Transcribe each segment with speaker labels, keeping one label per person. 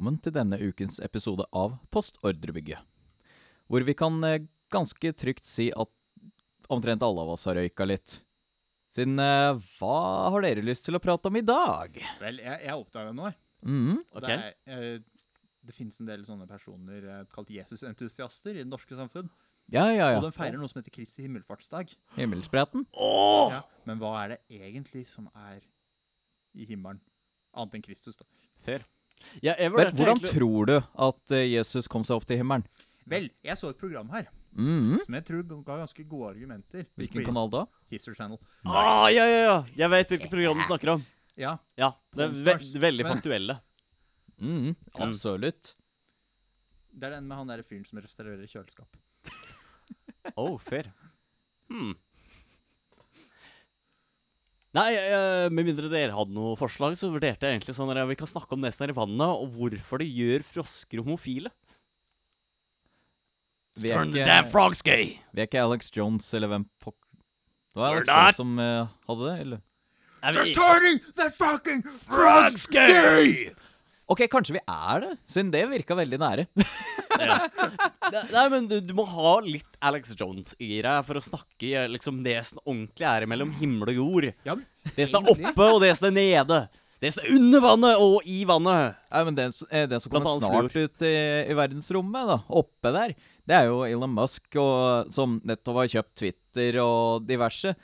Speaker 1: velkommen til denne ukens episode av Postordrebygget. Hvor vi kan eh, ganske trygt si at omtrent alle av oss har røyka litt. Siden eh, hva har dere lyst til å prate om i dag?
Speaker 2: Vel, jeg, jeg oppdaga noe.
Speaker 1: Mm,
Speaker 2: okay. Det, er, eh, det finnes en del sånne personer eh, kalt Jesus-entusiaster i det norske samfunn.
Speaker 1: Ja, ja, ja.
Speaker 2: Og
Speaker 1: den
Speaker 2: de feirer noe som heter Kristi himmelfartsdag.
Speaker 1: Himmelspretten.
Speaker 2: Ja, men hva er det egentlig som er i himmelen? Annet enn Kristus, da.
Speaker 3: Fair. Ja, jeg
Speaker 1: Men hvordan
Speaker 3: egentlig-
Speaker 1: tror du at eh, Jesus kom seg opp til himmelen?
Speaker 2: Vel, jeg så et program her
Speaker 1: Mhm.
Speaker 2: som jeg tror ga ganske gode argumenter.
Speaker 1: Hvilken kanal da?
Speaker 2: History Channel.
Speaker 3: Ah, ja, ja, ja. Jeg vet hvilket program du snakker om.
Speaker 2: Ja,
Speaker 3: Ja, det er ve veldig
Speaker 2: Men-
Speaker 3: faktuelle.
Speaker 1: Mhm, Absolutt.
Speaker 2: det er den med han der fyren som restaurerer kjøleskap.
Speaker 3: Oh, fair. Hmm. Nei, eh, med mindre dere hadde noe forslag, så vurderte jeg egentlig sånn at vi kan snakke om nesen som er i vannet, og hvorfor det gjør frosker homofile.
Speaker 1: Vi er ikke-
Speaker 3: damn frogs gay!
Speaker 1: Vi er ikke Alex Jones eller hvem pok... Det var Alex. Jones som uh, hadde det, eller?
Speaker 3: Er
Speaker 2: They're turning the fucking
Speaker 3: frogs gay?
Speaker 1: Ok, kanskje vi er det, siden det virka veldig nære.
Speaker 3: Ja. Nei, men du, du må ha litt Alex Jones i deg for å snakke liksom det som ordentlig er mellom himmel og jord.
Speaker 2: Ja,
Speaker 3: Det som er oppe, og det som er nede. Det som er under vannet og i vannet.
Speaker 1: Nei, men Det, eh, som kommer snart ut i, i verdensrommet, da, oppe der, det er jo Elon Musk, og, som nettopp har kjøpt Twitter og diverse.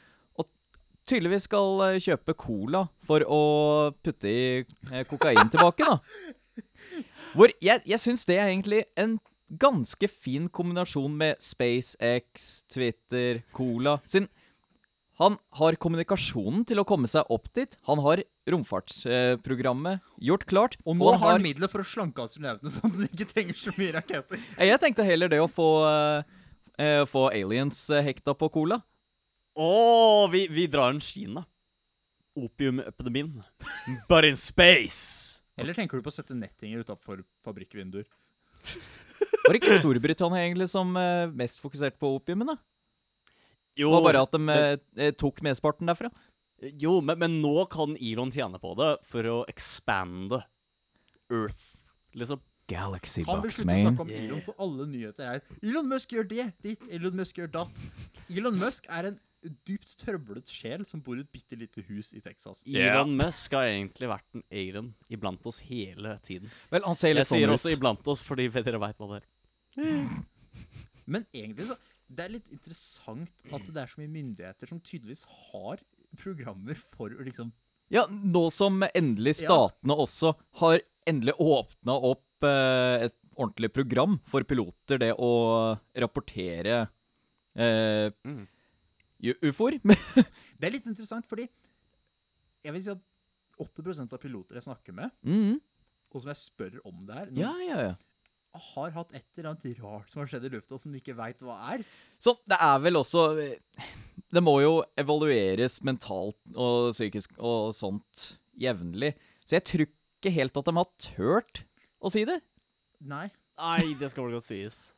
Speaker 1: Og tydeligvis skal eh, kjøpe cola for å putte i eh, kokain tilbake, da. Hvor jeg, jeg syns det er egentlig en ganske fin kombinasjon med SpaceX, Twitter, cola. Siden han har kommunikasjonen til å komme seg opp dit. Han har romfartsprogrammet gjort klart.
Speaker 2: Og nå har han midler for å slanke astronautene, sånn at de ikke trenger så mye raketter.
Speaker 1: Eh, Jeg tenkte heller det å få, eh, eh, få aliens eh, hekta på cola.
Speaker 3: Å, vi, vi drar en Kina. Opiumepidemien. But in space.
Speaker 2: Eller tenker du på å sette nettinger utafor fabrikkvinduer?
Speaker 1: Var det ikke Storbritannia egentlig som eh, mest fokuserte på opiumen? da?
Speaker 3: Jo,
Speaker 1: Det var bare at de eh, eh, tok mesteparten derfra.
Speaker 3: jo men, men nå kan Elon tjene på det for å expande Earth, liksom.
Speaker 1: Galaxy
Speaker 2: Kan vi
Speaker 1: Bucks,
Speaker 2: slutte å
Speaker 1: man.
Speaker 2: snakke om Elon, for alle nyheter her? Elon Musk gjør det, ditt, Elon Musk gjør datt. Elon Musk er en dypt trøblet sjel som bor i et bitte lite hus i Texas.
Speaker 3: Elon Musk har egentlig vært en alien iblant oss hele tiden.
Speaker 1: Vel, han ser
Speaker 3: Jeg
Speaker 1: litt sånn
Speaker 3: sier
Speaker 1: ut.
Speaker 3: også iblant oss fordi dere veit hva det er.
Speaker 2: Men egentlig så Det er litt interessant at det er så mye myndigheter som tydeligvis har programmer for å liksom
Speaker 1: Ja, nå som endelig
Speaker 2: Ja.
Speaker 1: statene også har endelig åpna opp eh, et ordentlig program for piloter, det å rapportere eh,
Speaker 3: Mm.
Speaker 1: Ufoer.
Speaker 2: Det er litt interessant, fordi jeg vil si at 80% av piloter jeg snakker med,
Speaker 1: Mhm.
Speaker 2: og som jeg spør om det her,
Speaker 1: Ja, ja, ja.
Speaker 2: har hatt et eller annet rart som har skjedd i lufta som de ikke veit hva er.
Speaker 1: Så det er vel også eh, Det må jo evalueres mentalt og psykisk og sånt jevnlig. Så jeg tror ikke helt at de har turt å si det.
Speaker 2: Nei.
Speaker 3: Nei, det skal vel godt sies.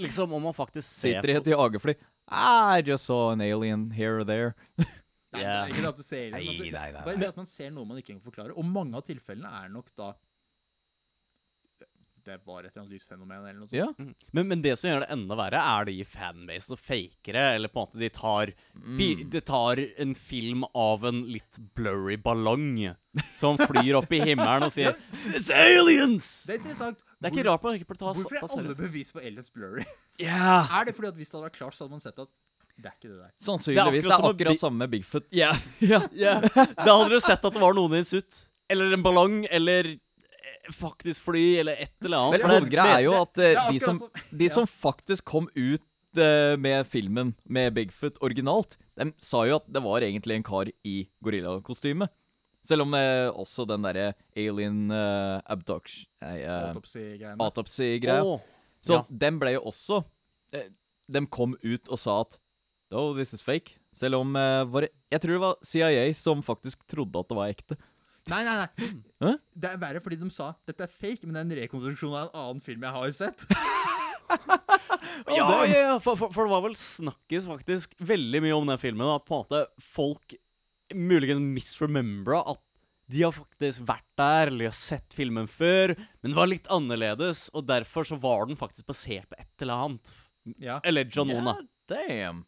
Speaker 3: Liksom om man faktisk ser
Speaker 1: Sitter i et jagerfly. I just saw an alien here or there.
Speaker 2: Nei,
Speaker 3: yeah.
Speaker 2: det er ikke det at du ser det-
Speaker 1: nei, nei,
Speaker 2: Bare det at man ser noe man ikke kan forklare. Og mange av tilfellene er nok da Det var et eller annet lysfenomen eller noe sånt.
Speaker 1: Ja.
Speaker 3: Mm. Men, men det som gjør det enda verre, er de fanbase og fakere, eller på en måte de tar mm. De tar en film av en litt blurry ballong som flyr opp i himmelen og sier It's aliens!
Speaker 2: Det er interessant.
Speaker 3: Det er ikke rart man ikke burde ta
Speaker 2: Hvorfor er alle bevis på aliens blurry?
Speaker 1: Yeah.
Speaker 2: er det fordi at hvis det hadde vært klart, så hadde man sett at det er ikke det der.
Speaker 1: Sannsynligvis. Det
Speaker 3: akkurat
Speaker 1: er akkurat samme med Bigfoot. Ja. Yeah.
Speaker 3: yeah. Da hadde dere sett at det var noen i en suit. Eller en ballong, eller eh, faktisk fly, eller et eller annet. Men det
Speaker 1: hovedgreia er jo at
Speaker 2: uh,
Speaker 1: de, som- de som faktisk kom ut eh, med filmen med Bigfoot originalt, de sa jo at det var egentlig en kar i gorillakostyme. Selv om eh, også den derre alien uh, abduction nei, eh,
Speaker 2: Autopsy-greiene.
Speaker 1: Autopsy-greia.
Speaker 3: Oh,
Speaker 1: Så
Speaker 3: ja.
Speaker 1: den ble jo også uh, De kom ut og sa at Oh, this is fake. Selv om eh, var Jeg tror det var CIA som faktisk trodde at det var ekte.
Speaker 2: Nei, nei, nei.
Speaker 1: Hæ?
Speaker 2: Det er verre fordi de sa dette er fake, men det er en rekonstruksjon av en annen film jeg har sett.
Speaker 3: Ja, ja, ja, for, for, for det var vel snakkes faktisk veldig mye om den filmen. At på en måte folk muligens misremembra at de har faktisk vært der, eller de har sett filmen før, men det var litt annerledes, og derfor så var den faktisk basert på et eller annet.
Speaker 2: Ja.
Speaker 3: Eller Janona.
Speaker 1: Ja, damn.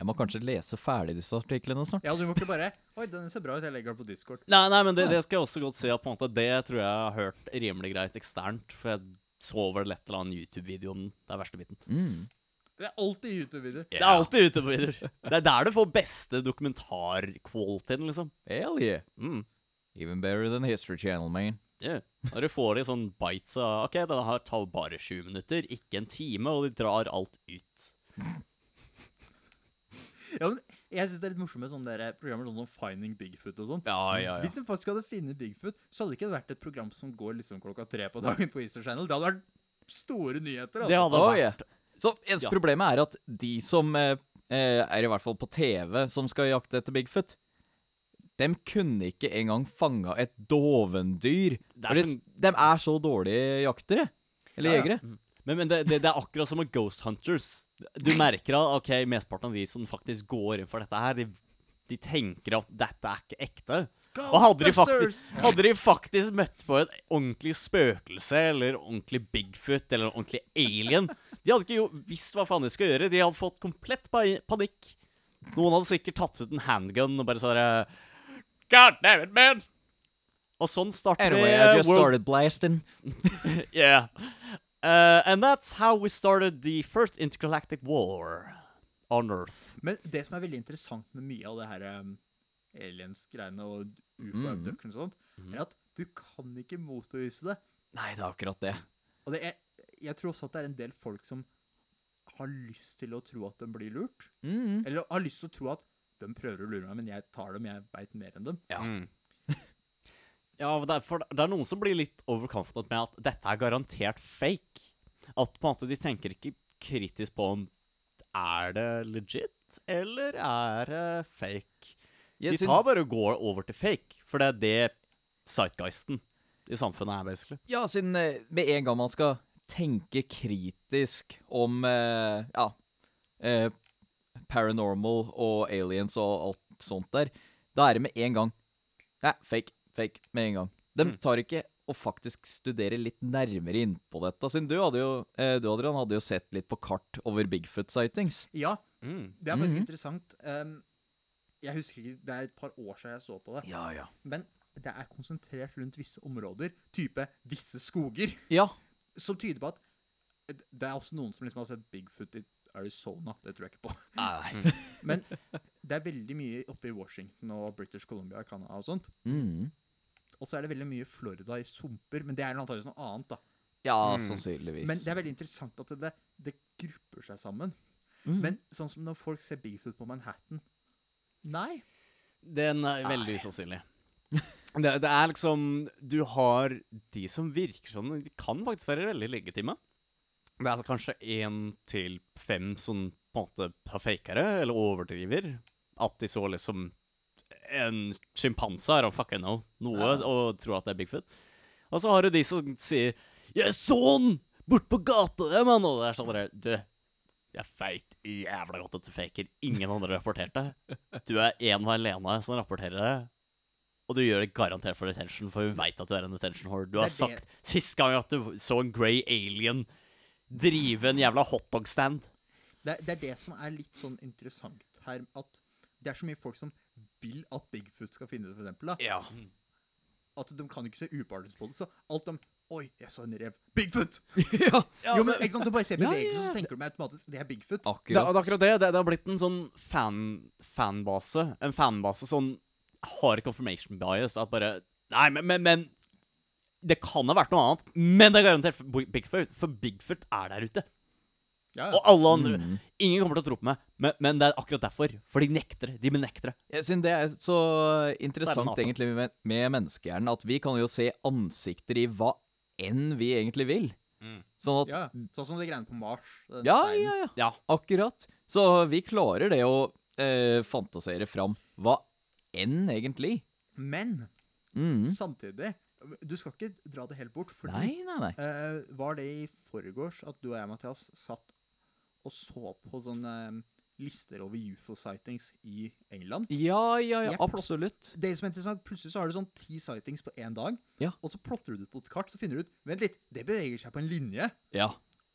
Speaker 1: Jeg må kanskje lese ferdig disse artiklene snart.
Speaker 2: ja, du må ikke bare Oi, den ser bra ut, jeg legger den på Discord.
Speaker 3: Nei, nei, men det, det skal jeg også godt si at på en måte det tror jeg jeg har hørt rimelig greit eksternt. For jeg så vel et eller annet YouTube-video om den. Det er verste biten.
Speaker 1: Mm.
Speaker 2: Det er alltid YouTube-videoer.
Speaker 3: Det er alltid YouTube-videoer. Det er der du får beste dokumentar-qualityen, liksom.
Speaker 1: Hell yeah.
Speaker 3: Mm.
Speaker 1: Even better than History Channel, man.
Speaker 3: Yeah. Når du får de sånn bites av OK, det her tar bare sju minutter, ikke en time, og de drar alt ut.
Speaker 2: Ja, men jeg syns det er litt morsomt med sånne der programmer sånn som Finding Bigfoot og sånn.
Speaker 1: Ja, ja, ja.
Speaker 2: Hvis de faktisk hadde funnet Bigfoot, så hadde det ikke vært et program som går liksom klokka tre på dagen på Easter Channel. Det hadde vært store nyheter. Altså.
Speaker 3: Det hadde
Speaker 1: Oh,
Speaker 3: vært.
Speaker 1: Så eneste
Speaker 3: Ja.
Speaker 1: problemet er at de som eh, eh, er i hvert fall på TV, som skal jakte etter Bigfoot, de kunne ikke engang fanga et dovendyr.
Speaker 3: Det er sånn-
Speaker 1: dem er så dårlige jaktere. Eller
Speaker 2: Ja, ja.
Speaker 1: jegere.
Speaker 3: Men, men det, det, det er akkurat som med Ghost Hunters. Du merker at ok, mesteparten av de som faktisk går inn for dette her, de, de tenker at dette er ikke ekte. Og hadde de, faktisk, hadde de faktisk møtt på et ordentlig spøkelse eller ordentlig Bigfoot eller en ordentlig alien De hadde ikke jo visst hva faen de skal gjøre. De hadde fått komplett panikk. Noen hadde sikkert tatt ut en handgun og bare sånn God damn it, man! Og sånn starter
Speaker 1: Anyway,
Speaker 3: vi
Speaker 1: I just
Speaker 3: World
Speaker 1: started blasting.
Speaker 3: yeah. Uh, and that's how we started the first intergalactic war on Earth.
Speaker 2: Men det som er veldig interessant med mye av det her um, aliens-greiene og ufo-abduction og sånt, er at du kan ikke motbevise det.
Speaker 1: Nei, det er akkurat det.
Speaker 2: Og det er, jeg tror også at det er en del folk som har lyst til å tro at de blir lurt.
Speaker 1: Mm.
Speaker 2: Eller har lyst til å tro at de prøver å lure meg, men jeg tar dem, jeg veit mer enn dem.
Speaker 1: Ja.
Speaker 3: Mm. ja, derfor, det er noen som blir litt overconfident med at dette er garantert fake. At på en måte de tenker ikke kritisk på om er det legit, eller er det fake.
Speaker 1: Jeg
Speaker 3: De tar bare og går over til fake, for det er det sightgeisten i samfunnet er, basically.
Speaker 1: Ja, siden eh, med en gang man skal tenke kritisk om eh, ja, eh, paranormal og aliens og alt sånt der, da er det med en gang Nei, fake, fake, med en gang. De
Speaker 3: Mm.
Speaker 1: tar ikke og faktisk studere litt nærmere innpå dette. Siden du hadde jo, eh, du Adrian, hadde jo sett litt på kart over Bigfoot-sightings.
Speaker 2: Ja,
Speaker 3: Mm.
Speaker 2: det er faktisk
Speaker 1: Mhm.
Speaker 2: interessant. Um, jeg husker ikke, Det er et par år siden jeg så på det.
Speaker 1: Ja, ja.
Speaker 2: Men det er konsentrert rundt visse områder, type visse skoger,
Speaker 1: Ja.
Speaker 2: som tyder på at Det er også noen som liksom har sett Bigfoot i Arizona. Det tror jeg ikke på.
Speaker 1: Nei.
Speaker 2: Men det er veldig mye oppe i Washington og British Columbia, Canada og sånt.
Speaker 1: Mm.
Speaker 2: Og så er det veldig mye Florida i sumper, men det er antakeligvis noe annet, da.
Speaker 1: Ja,
Speaker 3: Mm.
Speaker 1: sannsynligvis.
Speaker 2: Men det er veldig interessant at det, det grupper seg sammen.
Speaker 1: Mm.
Speaker 2: Men sånn som når folk ser Bigfoot på Manhattan Nei.
Speaker 3: Den er veldig usannsynlig. Det, det er liksom Du har de som virker sånn De kan faktisk være veldig legitime. Det er kanskje én til fem som på en måte har fakere eller overdriver. At de så liksom en sjimpanse her og fucking know noe
Speaker 1: Ja.
Speaker 3: og tror at det er Bigfoot. Og så har du de som sier 'Jeg så den bort på gata, jeg, mann!' Og det er sånn Du, jeg veit jævla godt at du faker. Ingen andre rapporterte. Du er en og alene som rapporterer det. Og du gjør det garantert for attention, for vi veit at du er en attention whore. Du har sagt sist gang at du så en grey alien drive en jævla hotdog-stand.
Speaker 2: Det, det er det som er litt sånn interessant her, at det er så mye folk som vil at Bigfoot skal finne ut, for eksempel, da.
Speaker 1: Ja.
Speaker 2: At de kan ikke se upartisk på det. Så alt om Oi, jeg så en rev. Bigfoot!
Speaker 1: ja.
Speaker 2: jo, men ikke sant, Du bare ser
Speaker 1: Ja,
Speaker 2: bevegelser,
Speaker 1: ja,
Speaker 2: så tenker du meg automatisk det er Bigfoot.
Speaker 1: Akkurat.
Speaker 3: det er akkurat det. det. Det har blitt en sånn fan, fanbase. En fanbase som har confirmation bias. At bare Nei, men, men, men Det kan ha vært noe annet, men det er garantert for Bigfoot. For Bigfoot er der ute.
Speaker 2: Ja,
Speaker 3: Og alle andre.
Speaker 1: Mm.
Speaker 3: Ingen kommer til å tro på meg, men, men det er akkurat derfor. For de nekter det. De benekter det.
Speaker 1: Jeg synes det er så interessant egentlig med, med menneskehjernen at vi kan jo se ansikter i hva enn vi egentlig vil.
Speaker 3: Mm.
Speaker 1: Sånn at
Speaker 2: ja. Sånn som de greiene på Mars.
Speaker 1: Ja, ja, ja.
Speaker 3: Ja.
Speaker 1: Akkurat. Så vi klarer det å eh, fantasere fram hva enn, egentlig.
Speaker 2: Men
Speaker 1: Mm.
Speaker 2: samtidig Du skal ikke dra det helt bort. Fordi
Speaker 1: Nei, nei, nei.
Speaker 2: eh, var det i forgårs at du og jeg, Mathias, satt og så på sånn eh, lister over UFO-sightings i England.
Speaker 1: Ja, ja, ja, absolutt.
Speaker 2: Det som er interessant, Plutselig så har du sånn ti sightings på én dag,
Speaker 1: Ja.
Speaker 2: og så plotter du det på et kart, så finner du ut Vent litt, det beveger seg på en linje,
Speaker 1: Ja.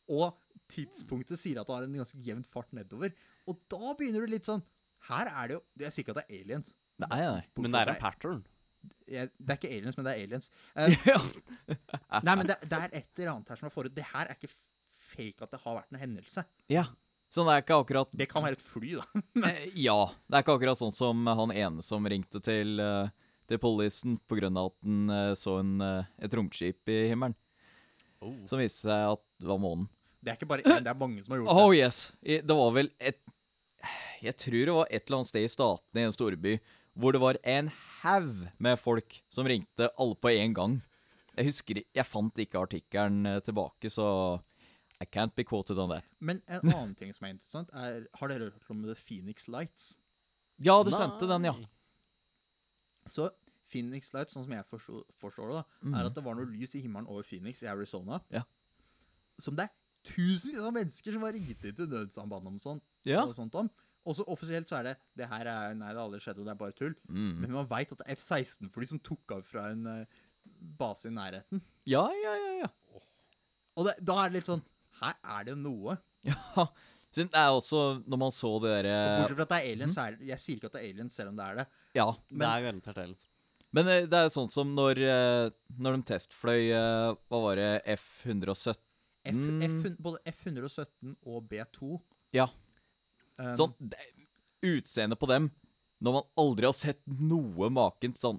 Speaker 2: og tidspunktet sier at det har en ganske jevn fart nedover. Og da begynner du litt sånn Her er det jo Jeg sier ikke at det er aliens.
Speaker 1: Nei, nei.
Speaker 3: Men det er en pattern.
Speaker 2: Jeg, det er ikke aliens, men det er aliens. Uh,
Speaker 1: ja.
Speaker 2: nei, men det, det er et eller annet her som er forut. Det her er ikke fake at det har vært en hendelse.
Speaker 1: ja. Så det er ikke akkurat
Speaker 2: Det kan være et fly, da.
Speaker 1: Eh, Ja. Det er ikke akkurat sånn som han ene som ringte til, uh, til policen pga. at han eh, så en, eh, et romskip i himmelen.
Speaker 3: Oh.
Speaker 1: Som viste seg at det var månen.
Speaker 2: Det er ikke bare én, det er mange som har gjort det.
Speaker 1: Oh yes. Det var vel et Jeg tror det var et eller annet sted i statene i en storby hvor det var en haug med folk som ringte alle på en gang. Jeg husker Jeg fant ikke artikkelen eh, tilbake, så I can't be quoted on that.
Speaker 2: Men en annen ting som er interessant, er Har dere hørt om The Phoenix Lights?
Speaker 1: Ja, du sendte den, ja.
Speaker 2: Så Phoenix Lights, sånn som jeg forstår, forstår det, da, er at det var noe lys i himmelen over Phoenix i Arizona.
Speaker 1: Ja.
Speaker 2: Som det er tusenvis av mennesker som har ringt inn til nødsambandet om sånt.
Speaker 1: Ja.
Speaker 2: Og sånt om. Og så offisielt så er det det her er, Nei, det har aldri skjedd, og det er bare tull.
Speaker 1: Mm.
Speaker 2: Men man veit at det er F-16-fly som tok av fra en uh, base i nærheten.
Speaker 1: Ja, ja, ja. ja.
Speaker 2: Og det, da er det litt sånn Her er det noe.
Speaker 1: Ja, det er også Når man så det
Speaker 2: Og
Speaker 1: derre
Speaker 2: Bortsett fra at det er aliens, så er det Jeg sier ikke at det er aliens, selv om det er det.
Speaker 1: Ja.
Speaker 3: det er garantert aliens.
Speaker 1: Men eh, det er sånn som når, eh, når de testfløy eh, Hva var det? F-117?
Speaker 2: F,
Speaker 1: Mm.
Speaker 2: F, både F-117 og B2
Speaker 1: Ja.
Speaker 2: um,
Speaker 1: Sånn det, Utseendet på dem Når man aldri har sett noe maken sånn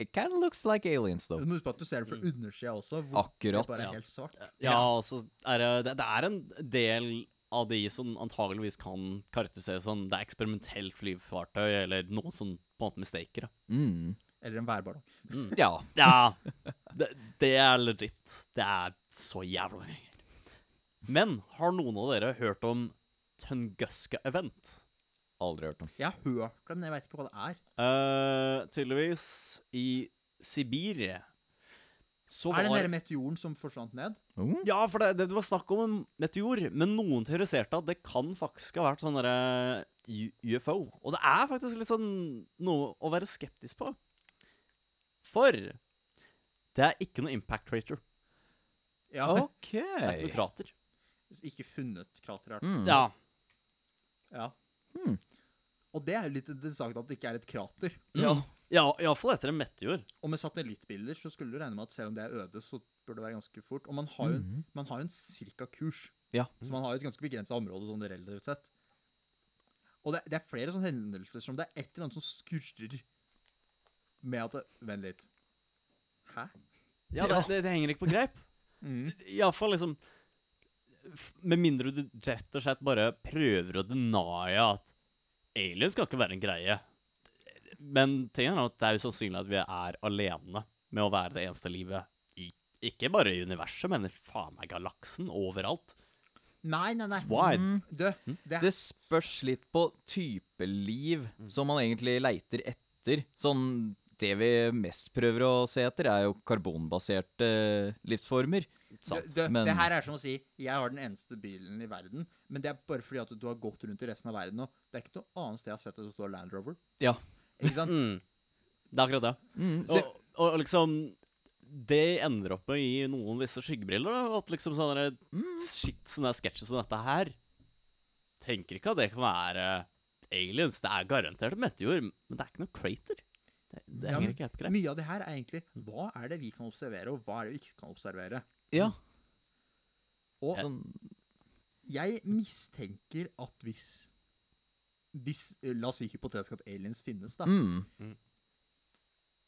Speaker 1: It kind of looks like aliens,
Speaker 2: Du
Speaker 1: though.
Speaker 2: må huske på at du ser det fra undersida også, hvor
Speaker 1: Akkurat.
Speaker 2: det bare er helt svart.
Speaker 3: Ja, ja, altså, er det, det Det er en del av de som antageligvis kan karakteriseres som det er eksperimentelt flyfartøy, eller noe som på en måte mistaker.
Speaker 1: Mm.
Speaker 2: Eller en værballong.
Speaker 1: Ja.
Speaker 3: Ja, det, det er legit. Det er så jævla mye Men har noen av dere hørt om Tunguska Event?
Speaker 1: Aldri hørt om.
Speaker 2: Jeg har hørt det, men jeg veit ikke hva det er.
Speaker 3: Uh, tydeligvis i Sibir så
Speaker 2: Er det den
Speaker 3: var
Speaker 2: der meteoren som forsvant ned?
Speaker 1: Mm.
Speaker 3: Ja, for det, det var snakk om en meteor, men noen teoriserte at det kan faktisk ha vært sånn derre UFO. Og det er faktisk litt sånn noe å være skeptisk på. For det er ikke noe impact crater.
Speaker 2: Ja,
Speaker 1: OK.
Speaker 3: Det er ikke noe krater.
Speaker 2: Ikke funnet krater. her.
Speaker 1: Mm.
Speaker 3: Ja.
Speaker 2: Ja.
Speaker 1: Hmm.
Speaker 2: Og det er jo litt interessant at det ikke er et krater.
Speaker 3: Ja, ja iallfall etter en meteor.
Speaker 2: Og med satellittbilder så skulle du regne med at selv om det er øde, så bør det være ganske fort. Og man har jo en, man har en cirka kurs.
Speaker 1: Ja.
Speaker 2: Så man har jo et ganske begrensa område sånn relativt sett. Og det, det er flere sånne hendelser som det er et eller annet som skurrer med at det, Vent litt. Hæ?
Speaker 3: Ja, det, det, det henger ikke på greip.
Speaker 2: Mm.
Speaker 3: Iallfall liksom f- Med mindre du rett og slett bare prøver å denie at aliens skal ikke være en greie. Men tingen er at det er jo sannsynlig at vi er alene med å være det eneste livet i Ikke bare i universet, men i faen meg galaksen. Overalt.
Speaker 2: Nei, nei, nei.
Speaker 3: Mm. wide.
Speaker 1: Mm.
Speaker 2: Det,
Speaker 1: Det spørs litt på type liv som man egentlig leiter etter. Sånn Det vi mest prøver å se etter, er jo karbonbaserte livsformer.
Speaker 3: Sant.
Speaker 2: du, du,
Speaker 1: men-
Speaker 2: det her er som å si Jeg har den eneste bilen i verden, men det er bare fordi at du har gått rundt i resten av verden. Og det er ikke noe annet sted jeg har sett det som står Land Rover.
Speaker 1: Ja.
Speaker 2: Ikke sant?
Speaker 3: Mm. Det er akkurat det.
Speaker 1: Mm,
Speaker 3: Og, og liksom Det ender opp med å gi noen visse skyggebriller. Da, at liksom sånne shit, sånne sketsjer som dette her Tenker ikke at det kan være aliens. Det er garantert meteor, men det er ikke noe crater. Det, det henger
Speaker 2: ja,
Speaker 3: ikke helt greit.
Speaker 2: Mye av det her er egentlig hva er det vi kan observere, og hva er det vi ikke kan observere.
Speaker 1: ja.
Speaker 2: Og jeg mistenker at hvis hvis, eh, La oss si hypotetisk at aliens finnes, da.
Speaker 1: mm,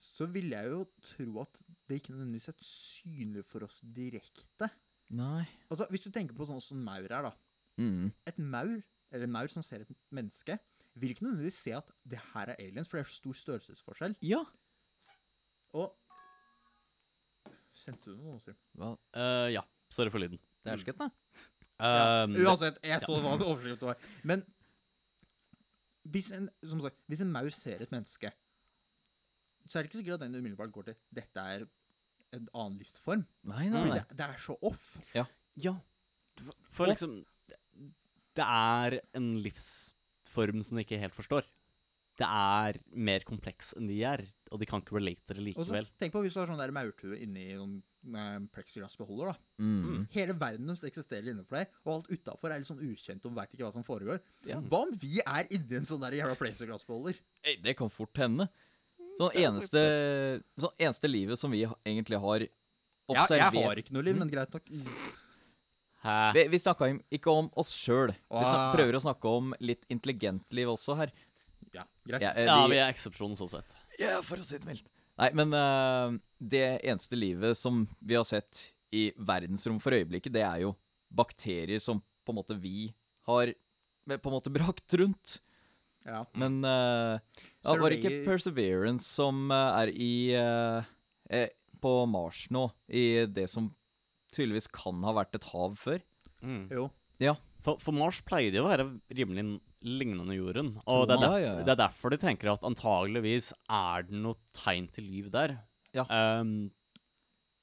Speaker 2: Så vil jeg jo tro at det ikke nødvendigvis er synlig for oss direkte.
Speaker 1: nei
Speaker 2: Altså, Hvis du tenker på sånn som maur er, da.
Speaker 1: mm,
Speaker 2: Et maur, eller en maur som ser et menneske, vil ikke nødvendigvis se at det her er aliens, for det er så stor størrelsesforskjell.
Speaker 1: Ja.
Speaker 2: Og Sendte du noe? Trym?
Speaker 1: Hva?
Speaker 3: Eh, ja. Sorry for lyden.
Speaker 1: Det er skjønt, da.
Speaker 2: Ja,
Speaker 3: Um,
Speaker 2: uansett, jeg så hva overskriften var. Men hvis en, som sagt, hvis en maur ser et menneske, så er det ikke sikkert at den umiddelbart går til dette er en annen livsform.
Speaker 1: Nei, nei, nei.
Speaker 2: det, det er så off.
Speaker 3: Ja. For, for liksom det er en livsform som de ikke helt forstår. Det er mer kompleks enn de er, og de kan ikke relate det likevel.
Speaker 2: tenk på hvis du har sånn der maurtue inni noen eh, plexiglassbeholder. da.
Speaker 1: Mm.
Speaker 2: Hele verden deres eksisterer innenfor der, og alt utafor er litt sånn ukjent og veit ikke hva som foregår.
Speaker 3: Ja.
Speaker 2: Hva om vi er inni en sånn der jævla plexiglassbeholder?
Speaker 1: Det kan fort hende. Sånn eneste, sånn eneste livet som vi egentlig har
Speaker 2: Ja,
Speaker 1: observert
Speaker 2: jeg har ikke noe liv, men greit nok.
Speaker 3: Hæ?
Speaker 1: Vi, vi snakka ikke om oss sjøl. Vi snak, prøver å snakke om litt intelligent liv også her.
Speaker 2: Ja, greit.
Speaker 1: Ja, vi,
Speaker 3: Ja,
Speaker 1: vi-
Speaker 3: er eksepsjonen sånn sett.
Speaker 1: Ja, for å si det mildt. Nei, men uh, det eneste livet som vi har sett i verdensrom for øyeblikket, det er jo bakterier som på en måte vi har eh, på en måte brakt rundt.
Speaker 2: Ja.
Speaker 1: Men uh, ja, var det ikke Perseverance som uh, er i eh, eh, på Mars nå, i det som tydeligvis kan ha vært et hav før?
Speaker 3: Mm.
Speaker 2: Jo.
Speaker 1: Ja.
Speaker 3: For, for Mars pleier jo å være rimelig lignende jorden. Og det er,
Speaker 1: Ja,
Speaker 3: derf
Speaker 1: ja, ja.
Speaker 3: det er derfor de tenker at antageligvis er det noe tegn til liv der.
Speaker 1: Ja.
Speaker 3: Um,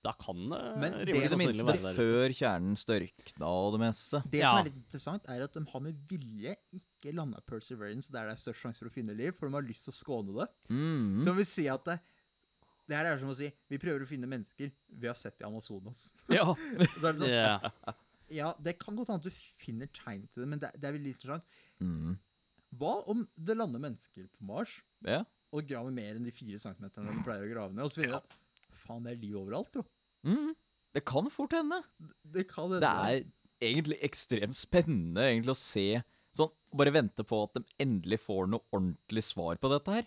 Speaker 3: da kan det
Speaker 2: Men det
Speaker 3: er
Speaker 1: det minste
Speaker 3: være
Speaker 1: før kjernen størkna og det meste.
Speaker 2: Det
Speaker 3: Ja.
Speaker 2: som er litt interessant, er at de har med vilje ikke landa Perseverance der det er størst sjanse for å finne liv, for de har lyst til å skåne det.
Speaker 1: Mm.
Speaker 2: Så vil si at det, det her er som å si vi prøver å finne mennesker vi har sett i Amazonas.
Speaker 1: Ja.
Speaker 2: Det sånn,
Speaker 3: Ja.
Speaker 2: Ja, det kan godt hende at du finner tegn til det, men det, det er veldig interessant.
Speaker 1: Mm.
Speaker 2: Hva om det lander mennesker på Mars
Speaker 1: yeah.
Speaker 2: og graver mer enn de fire centimeterne de pleier å grave ned, og så finner de at faen, det er liv overalt, jo.
Speaker 1: Mm. Det kan fort hende.
Speaker 2: Det kan
Speaker 1: Det er egentlig ekstremt spennende egentlig å se Sånn, Bare vente på at de endelig får noe ordentlig svar på dette her.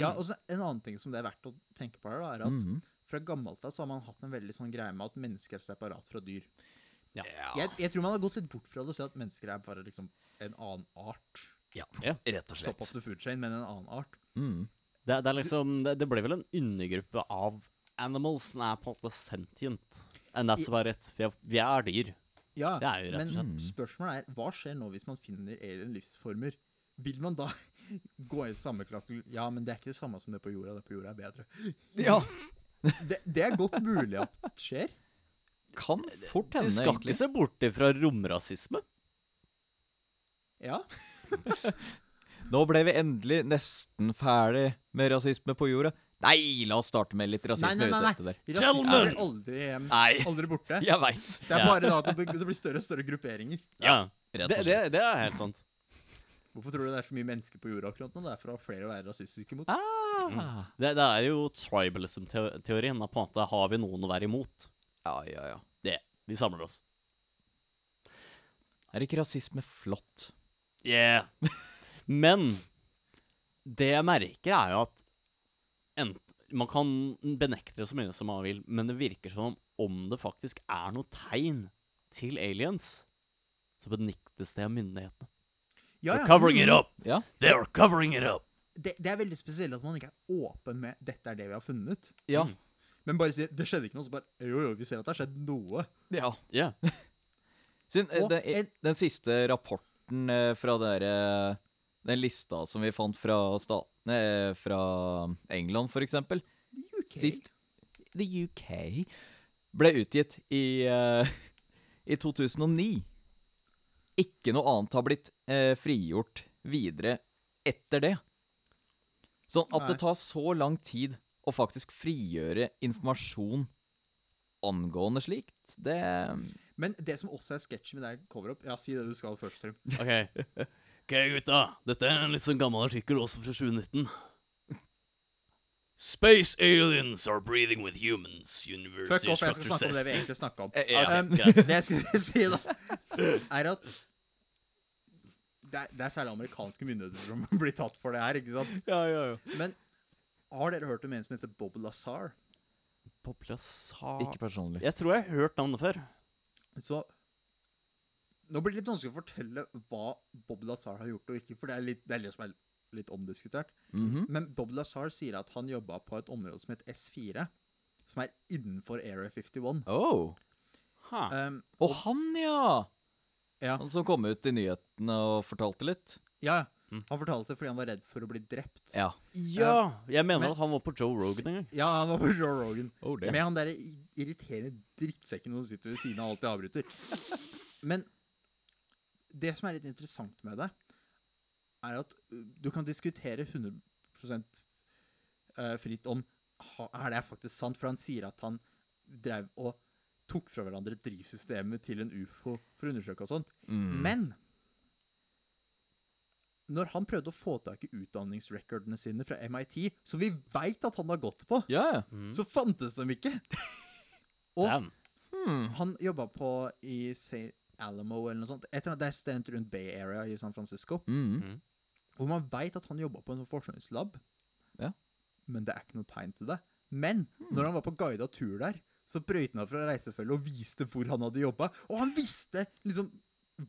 Speaker 2: Ja, og så En annen ting som det er verdt å tenke på her, da, er at
Speaker 1: Mhm.
Speaker 2: fra gammelt av så har man hatt en veldig sånn greie med at mennesker er separat fra dyr.
Speaker 3: Ja.
Speaker 2: Jeg, jeg tror man har gått litt bort fra det og sett at mennesker er bare liksom en annen art.
Speaker 1: Ja, rett og
Speaker 2: Top of
Speaker 1: slett.
Speaker 2: the food chain, men en annen art.
Speaker 1: Mm.
Speaker 3: Det, det er liksom det, det blir vel en undergruppe av animals som er på en måte sentient. And that's about it. Vi er, vi er dyr.
Speaker 2: Ja,
Speaker 3: Det er jo rett og
Speaker 2: men spørsmålet er hva skjer nå hvis man finner alien livsformer? Vil man da gå i samme klasse Ja, men det er ikke det samme som det på jorda. Det på jorda er bedre.
Speaker 1: Ja,
Speaker 2: Det, det er godt mulig at det skjer.
Speaker 1: kan fort
Speaker 3: Du
Speaker 1: hende,
Speaker 3: skal
Speaker 1: egentlig.
Speaker 3: ikke se bort ifra romrasisme.
Speaker 2: Ja.
Speaker 1: Nå ble vi endelig nesten ferdig med rasisme på jorda. Nei, la oss starte med litt rasisme
Speaker 2: Nei, nei, nei, nei. Rasisme
Speaker 3: er
Speaker 2: blir aldri,
Speaker 1: Nei,
Speaker 2: aldri borte.
Speaker 1: jeg vet.
Speaker 2: Det er
Speaker 3: Ja.
Speaker 2: bare da at det, det blir større og større grupperinger.
Speaker 3: Ja,
Speaker 1: Rett og slett.
Speaker 3: det,
Speaker 1: det,
Speaker 3: det er helt sant.
Speaker 2: Hvorfor tror du det er så mye mennesker på jorda akkurat nå? Det er for å ha flere å være rasistiske mot.
Speaker 1: Ah.
Speaker 3: Det, det er jo tribalism-teorien. at På en måte har vi noen å være imot.
Speaker 1: Ja, ja, ja.
Speaker 3: Det. Vi samler oss.
Speaker 1: Er ikke rasisme flott?
Speaker 3: Yeah. Men det jeg merker, er jo at ent, man kan benekte det så mye som man vil, men det virker som om det faktisk er noe tegn til aliens, så benektes det av myndighetene.
Speaker 2: Ja,
Speaker 3: They're
Speaker 2: ja.
Speaker 3: covering it up!
Speaker 1: Ja.
Speaker 3: They're covering it up!
Speaker 2: Det, det er veldig spesielt at man ikke er åpen med 'dette er det vi har funnet'.
Speaker 1: Ja.
Speaker 3: Mm.
Speaker 2: Men bare si 'det skjedde ikke noe', så bare 'jo, jo, vi ser at det har skjedd noe'.
Speaker 1: ja.
Speaker 3: Yeah.
Speaker 1: Siden, eh,
Speaker 2: Og
Speaker 1: den,
Speaker 2: en-
Speaker 1: den siste rapporten eh, fra dere Den lista som vi fant fra statene eh, Fra England, for eksempel
Speaker 2: UK.
Speaker 1: Sist The UK ble utgitt i, uh, i 2009. Ikke noe annet har blitt eh, frigjort videre etter det. Sånn at
Speaker 2: Nei.
Speaker 1: det tar så lang tid å faktisk frigjøre informasjon angående slikt, det
Speaker 2: Men det som også er sketsjen med deg, cover-up Ja, si det du skal først, Trym.
Speaker 3: OK. Ok, gutta. Dette er en litt sånn gammel artikkel også fra 2019. Space aliens are breathing with humans, University
Speaker 2: Fuck off, jeg skal snakke om det vi egentlig snakka om.
Speaker 1: Eh, ja.
Speaker 2: Um, det jeg skulle si, da, er at det er, det er særlig amerikanske myndigheter som blir tatt for det her, ikke sant?
Speaker 1: Ja, ja, ja.
Speaker 2: Men har dere hørt om en som heter Bob Lazar?
Speaker 3: Bob Lazar
Speaker 1: Ikke personlig.
Speaker 3: Jeg tror jeg har hørt navnet før.
Speaker 2: Så Nå blir det litt vanskelig å fortelle hva Bob Lazar har gjort og ikke, for det er litt det, er litt, som er litt omdiskutert.
Speaker 1: Mhm.
Speaker 2: Men Bob Lazar sier at han jobba på et område som het S4, som er innenfor Area 51.
Speaker 1: Oh.
Speaker 3: Huh.
Speaker 2: Um,
Speaker 1: Og han, ja!
Speaker 2: Ja,
Speaker 1: Han som kom ut i nyhetene og fortalte litt.
Speaker 2: ja,
Speaker 3: Mm.
Speaker 2: han fortalte det fordi han var redd for å bli drept.
Speaker 1: Ja.
Speaker 3: Ja! Jeg mener
Speaker 2: men-
Speaker 3: at han var på Joe Rogan en gang.
Speaker 2: Ja, han var på Joe Rogan.
Speaker 1: Oh,
Speaker 2: Med han derre irriterende drittsekken som sitter ved siden av og alltid avbryter. Men det som er litt interessant med det, er at uh, du kan diskutere 100 eh, fritt om er det faktisk sant, for han sier at han drev og tok fra hverandre drivsystemet til en ufo for å undersøke og sånt.
Speaker 1: Mm.
Speaker 2: Men når han prøvde å få tak i utdanningsrekordene sine fra MIT, som vi veit at han har gått på,
Speaker 1: Ja, ja.
Speaker 3: Mm.
Speaker 2: så fantes de ikke. Og
Speaker 1: Hmm.
Speaker 2: han jobba på i St. Alamo eller noe sånt. Etter at det er stedet rundt Bay Area i San Francisco.
Speaker 1: Mm.
Speaker 3: Mm.
Speaker 2: Hvor man veit at han jobba på en sånn forskningslab.
Speaker 1: yeah.
Speaker 2: Men det er ikke noe tegn til det. Men når han var på guida tur der, så brøyt han av fra reisefølget og viste hvor han hadde jobba. Og han visste liksom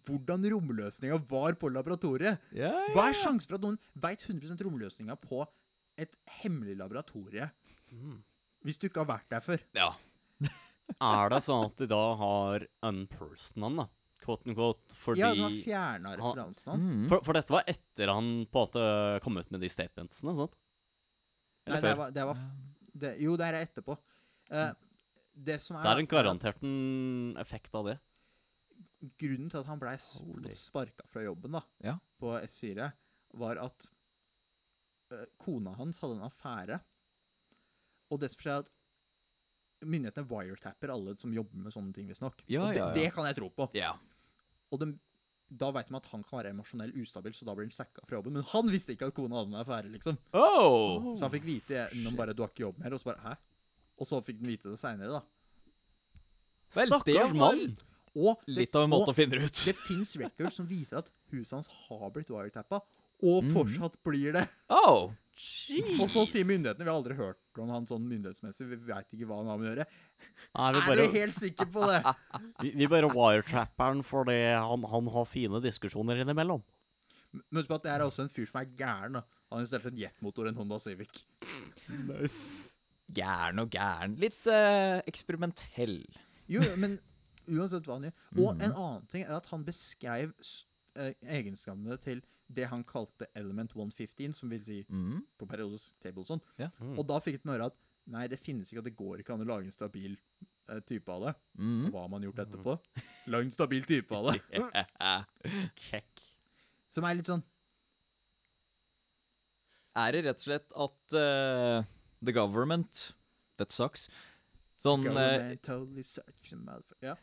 Speaker 2: hvordan romløsninga var på laboratoriet.
Speaker 1: Ja, ja,
Speaker 2: Hva er
Speaker 1: ja.
Speaker 2: sjansen for at noen veit 100% romløsninga på et hemmelig laboratorie
Speaker 3: Mm.
Speaker 2: hvis du ikke har vært der før?
Speaker 1: Ja.
Speaker 3: Er det sånn at de da har unpersonen da? Quote unquote, fordi
Speaker 2: Ja, de har fjerna referansen hans.
Speaker 1: Mm.
Speaker 3: for, for dette var etter han på en måte kom ut med de statementsene, sant?
Speaker 2: Nei,
Speaker 3: før?
Speaker 2: det var, det var det, Jo, det er etterpå. Eh, det som er,
Speaker 3: Det er en
Speaker 2: er
Speaker 3: garantert en effekt av det.
Speaker 2: Grunnen til at han blei sparka fra jobben da,
Speaker 1: Ja.
Speaker 2: på S4, var at uh, kona hans hadde en affære. Og det som skjer, er at myndighetene wiretapper alle som jobber med sånne ting, visstnok.
Speaker 1: Ja,
Speaker 2: og det,
Speaker 1: ja, ja.
Speaker 2: det kan jeg tro på.
Speaker 1: Ja.
Speaker 2: Og de, da veit man at han kan være emosjonell ustabil, så da blir han sacka fra jobben. Men han visste ikke at kona hadde en affære, liksom.
Speaker 1: Oh!
Speaker 2: Så han fikk vite gjennom bare 'du har ikke jobb mer', og så bare 'hæ?' Og så fikk den vite det seinere, da.
Speaker 1: Vel,
Speaker 3: Stakkars mann!
Speaker 2: Og det,
Speaker 1: Litt av en måte
Speaker 2: og
Speaker 1: å finne det ut.
Speaker 2: det fins records som viser at huset hans har blitt wiretappa, og
Speaker 1: Mhm.
Speaker 2: fortsatt blir det.
Speaker 1: Oh!
Speaker 2: Og så sier myndighetene Vi har aldri hørt om han sånn myndighetsmessig, vi veit ikke hva han har med å gjøre.
Speaker 3: Nei, vi
Speaker 2: Er
Speaker 3: bare,
Speaker 2: du helt sikker på det?
Speaker 3: vi, vi bare wiretrapper han fordi han, han har fine diskusjoner innimellom.
Speaker 2: Men husk på at det er også en fyr som er gæren. da Han har installert en jetmotor i en Honda Civic.
Speaker 3: Nice.
Speaker 1: Gæren og gæren. Litt eh, eksperimentell.
Speaker 2: Jo, jo, men uansett hva han gjør. Og en annen ting er at han beskrev s- eh, egenskapene til det han kalte element 115, som vil si
Speaker 1: Mm.
Speaker 2: på periodisk table og sånn.
Speaker 1: Ja.
Speaker 3: Mm.
Speaker 2: Og da fikk han høre at nei, det finnes ikke, og det går ikke an å lage en stabil eh, type av det.
Speaker 1: Mm.
Speaker 2: Og hva har man gjort etterpå? Lagd en stabil type av det.
Speaker 3: Kekk.
Speaker 2: Som er litt sånn
Speaker 1: Er det rett og slett at eh, the government That sucks. Sånn eh,
Speaker 2: totally sucks Ja.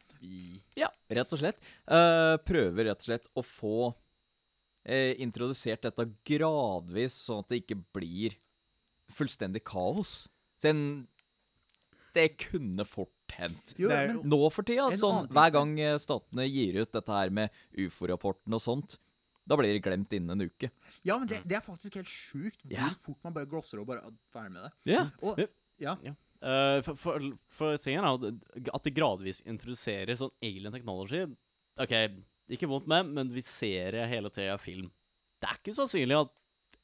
Speaker 1: Ja, rett og slett. Eh, prøver rett og slett å få eh, introdusert dette gradvis, sånn at det ikke blir fullstendig kaos. Siden det kunne fort hendt. Nå for tida, sånn, hver gang eh, statene gir ut dette her med ufo-rapporten og sånt, da blir det glemt innen en uke.
Speaker 2: Ja, men det, det er faktisk helt sjukt hvor
Speaker 1: yeah.
Speaker 2: fort man bare glosser og bare er ferdig med det.
Speaker 1: Ja.
Speaker 2: Og, ja.
Speaker 3: Eh, for, for, for tingen er at- at det gradvis introduserer sånn alien technology OK, ikke vondt med, men vi ser det hele tida i film. Det er ikke sannsynlig at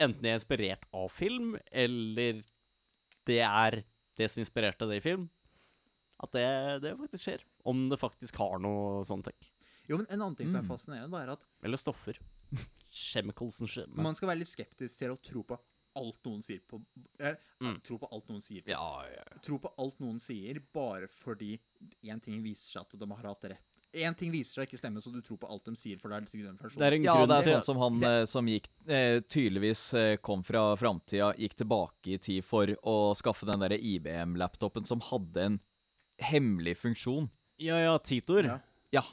Speaker 3: enten de er inspirert av film, eller det er det som inspirerte det i film. At det, det faktisk skjer. Om det faktisk har noe sånn tech.
Speaker 2: Jo, men En annen ting som er
Speaker 1: Mm.
Speaker 2: fascinerende, da, er at
Speaker 3: Eller stoffer. Chemicals and shit.
Speaker 2: man skal være litt skeptisk til å tro på alt noen sier på er,
Speaker 3: Mm.
Speaker 2: Tro på alt noen sier.
Speaker 1: Ja, ja.
Speaker 2: Tro på alt noen sier bare fordi én ting viser seg at de har hatt rett. Én ting viser seg ikke stemme, så du tror på alt de sier. for det er litt den
Speaker 3: Det er en
Speaker 1: ja,
Speaker 3: grunn
Speaker 1: det er sånn som han det... som gikk eh, tydeligvis eh, kom fra framtida, gikk tilbake i tid for å skaffe den derre IBM-laptopen som hadde en hemmelig funksjon.
Speaker 3: Ja, ja, Titor.
Speaker 2: Ja.
Speaker 1: Ja.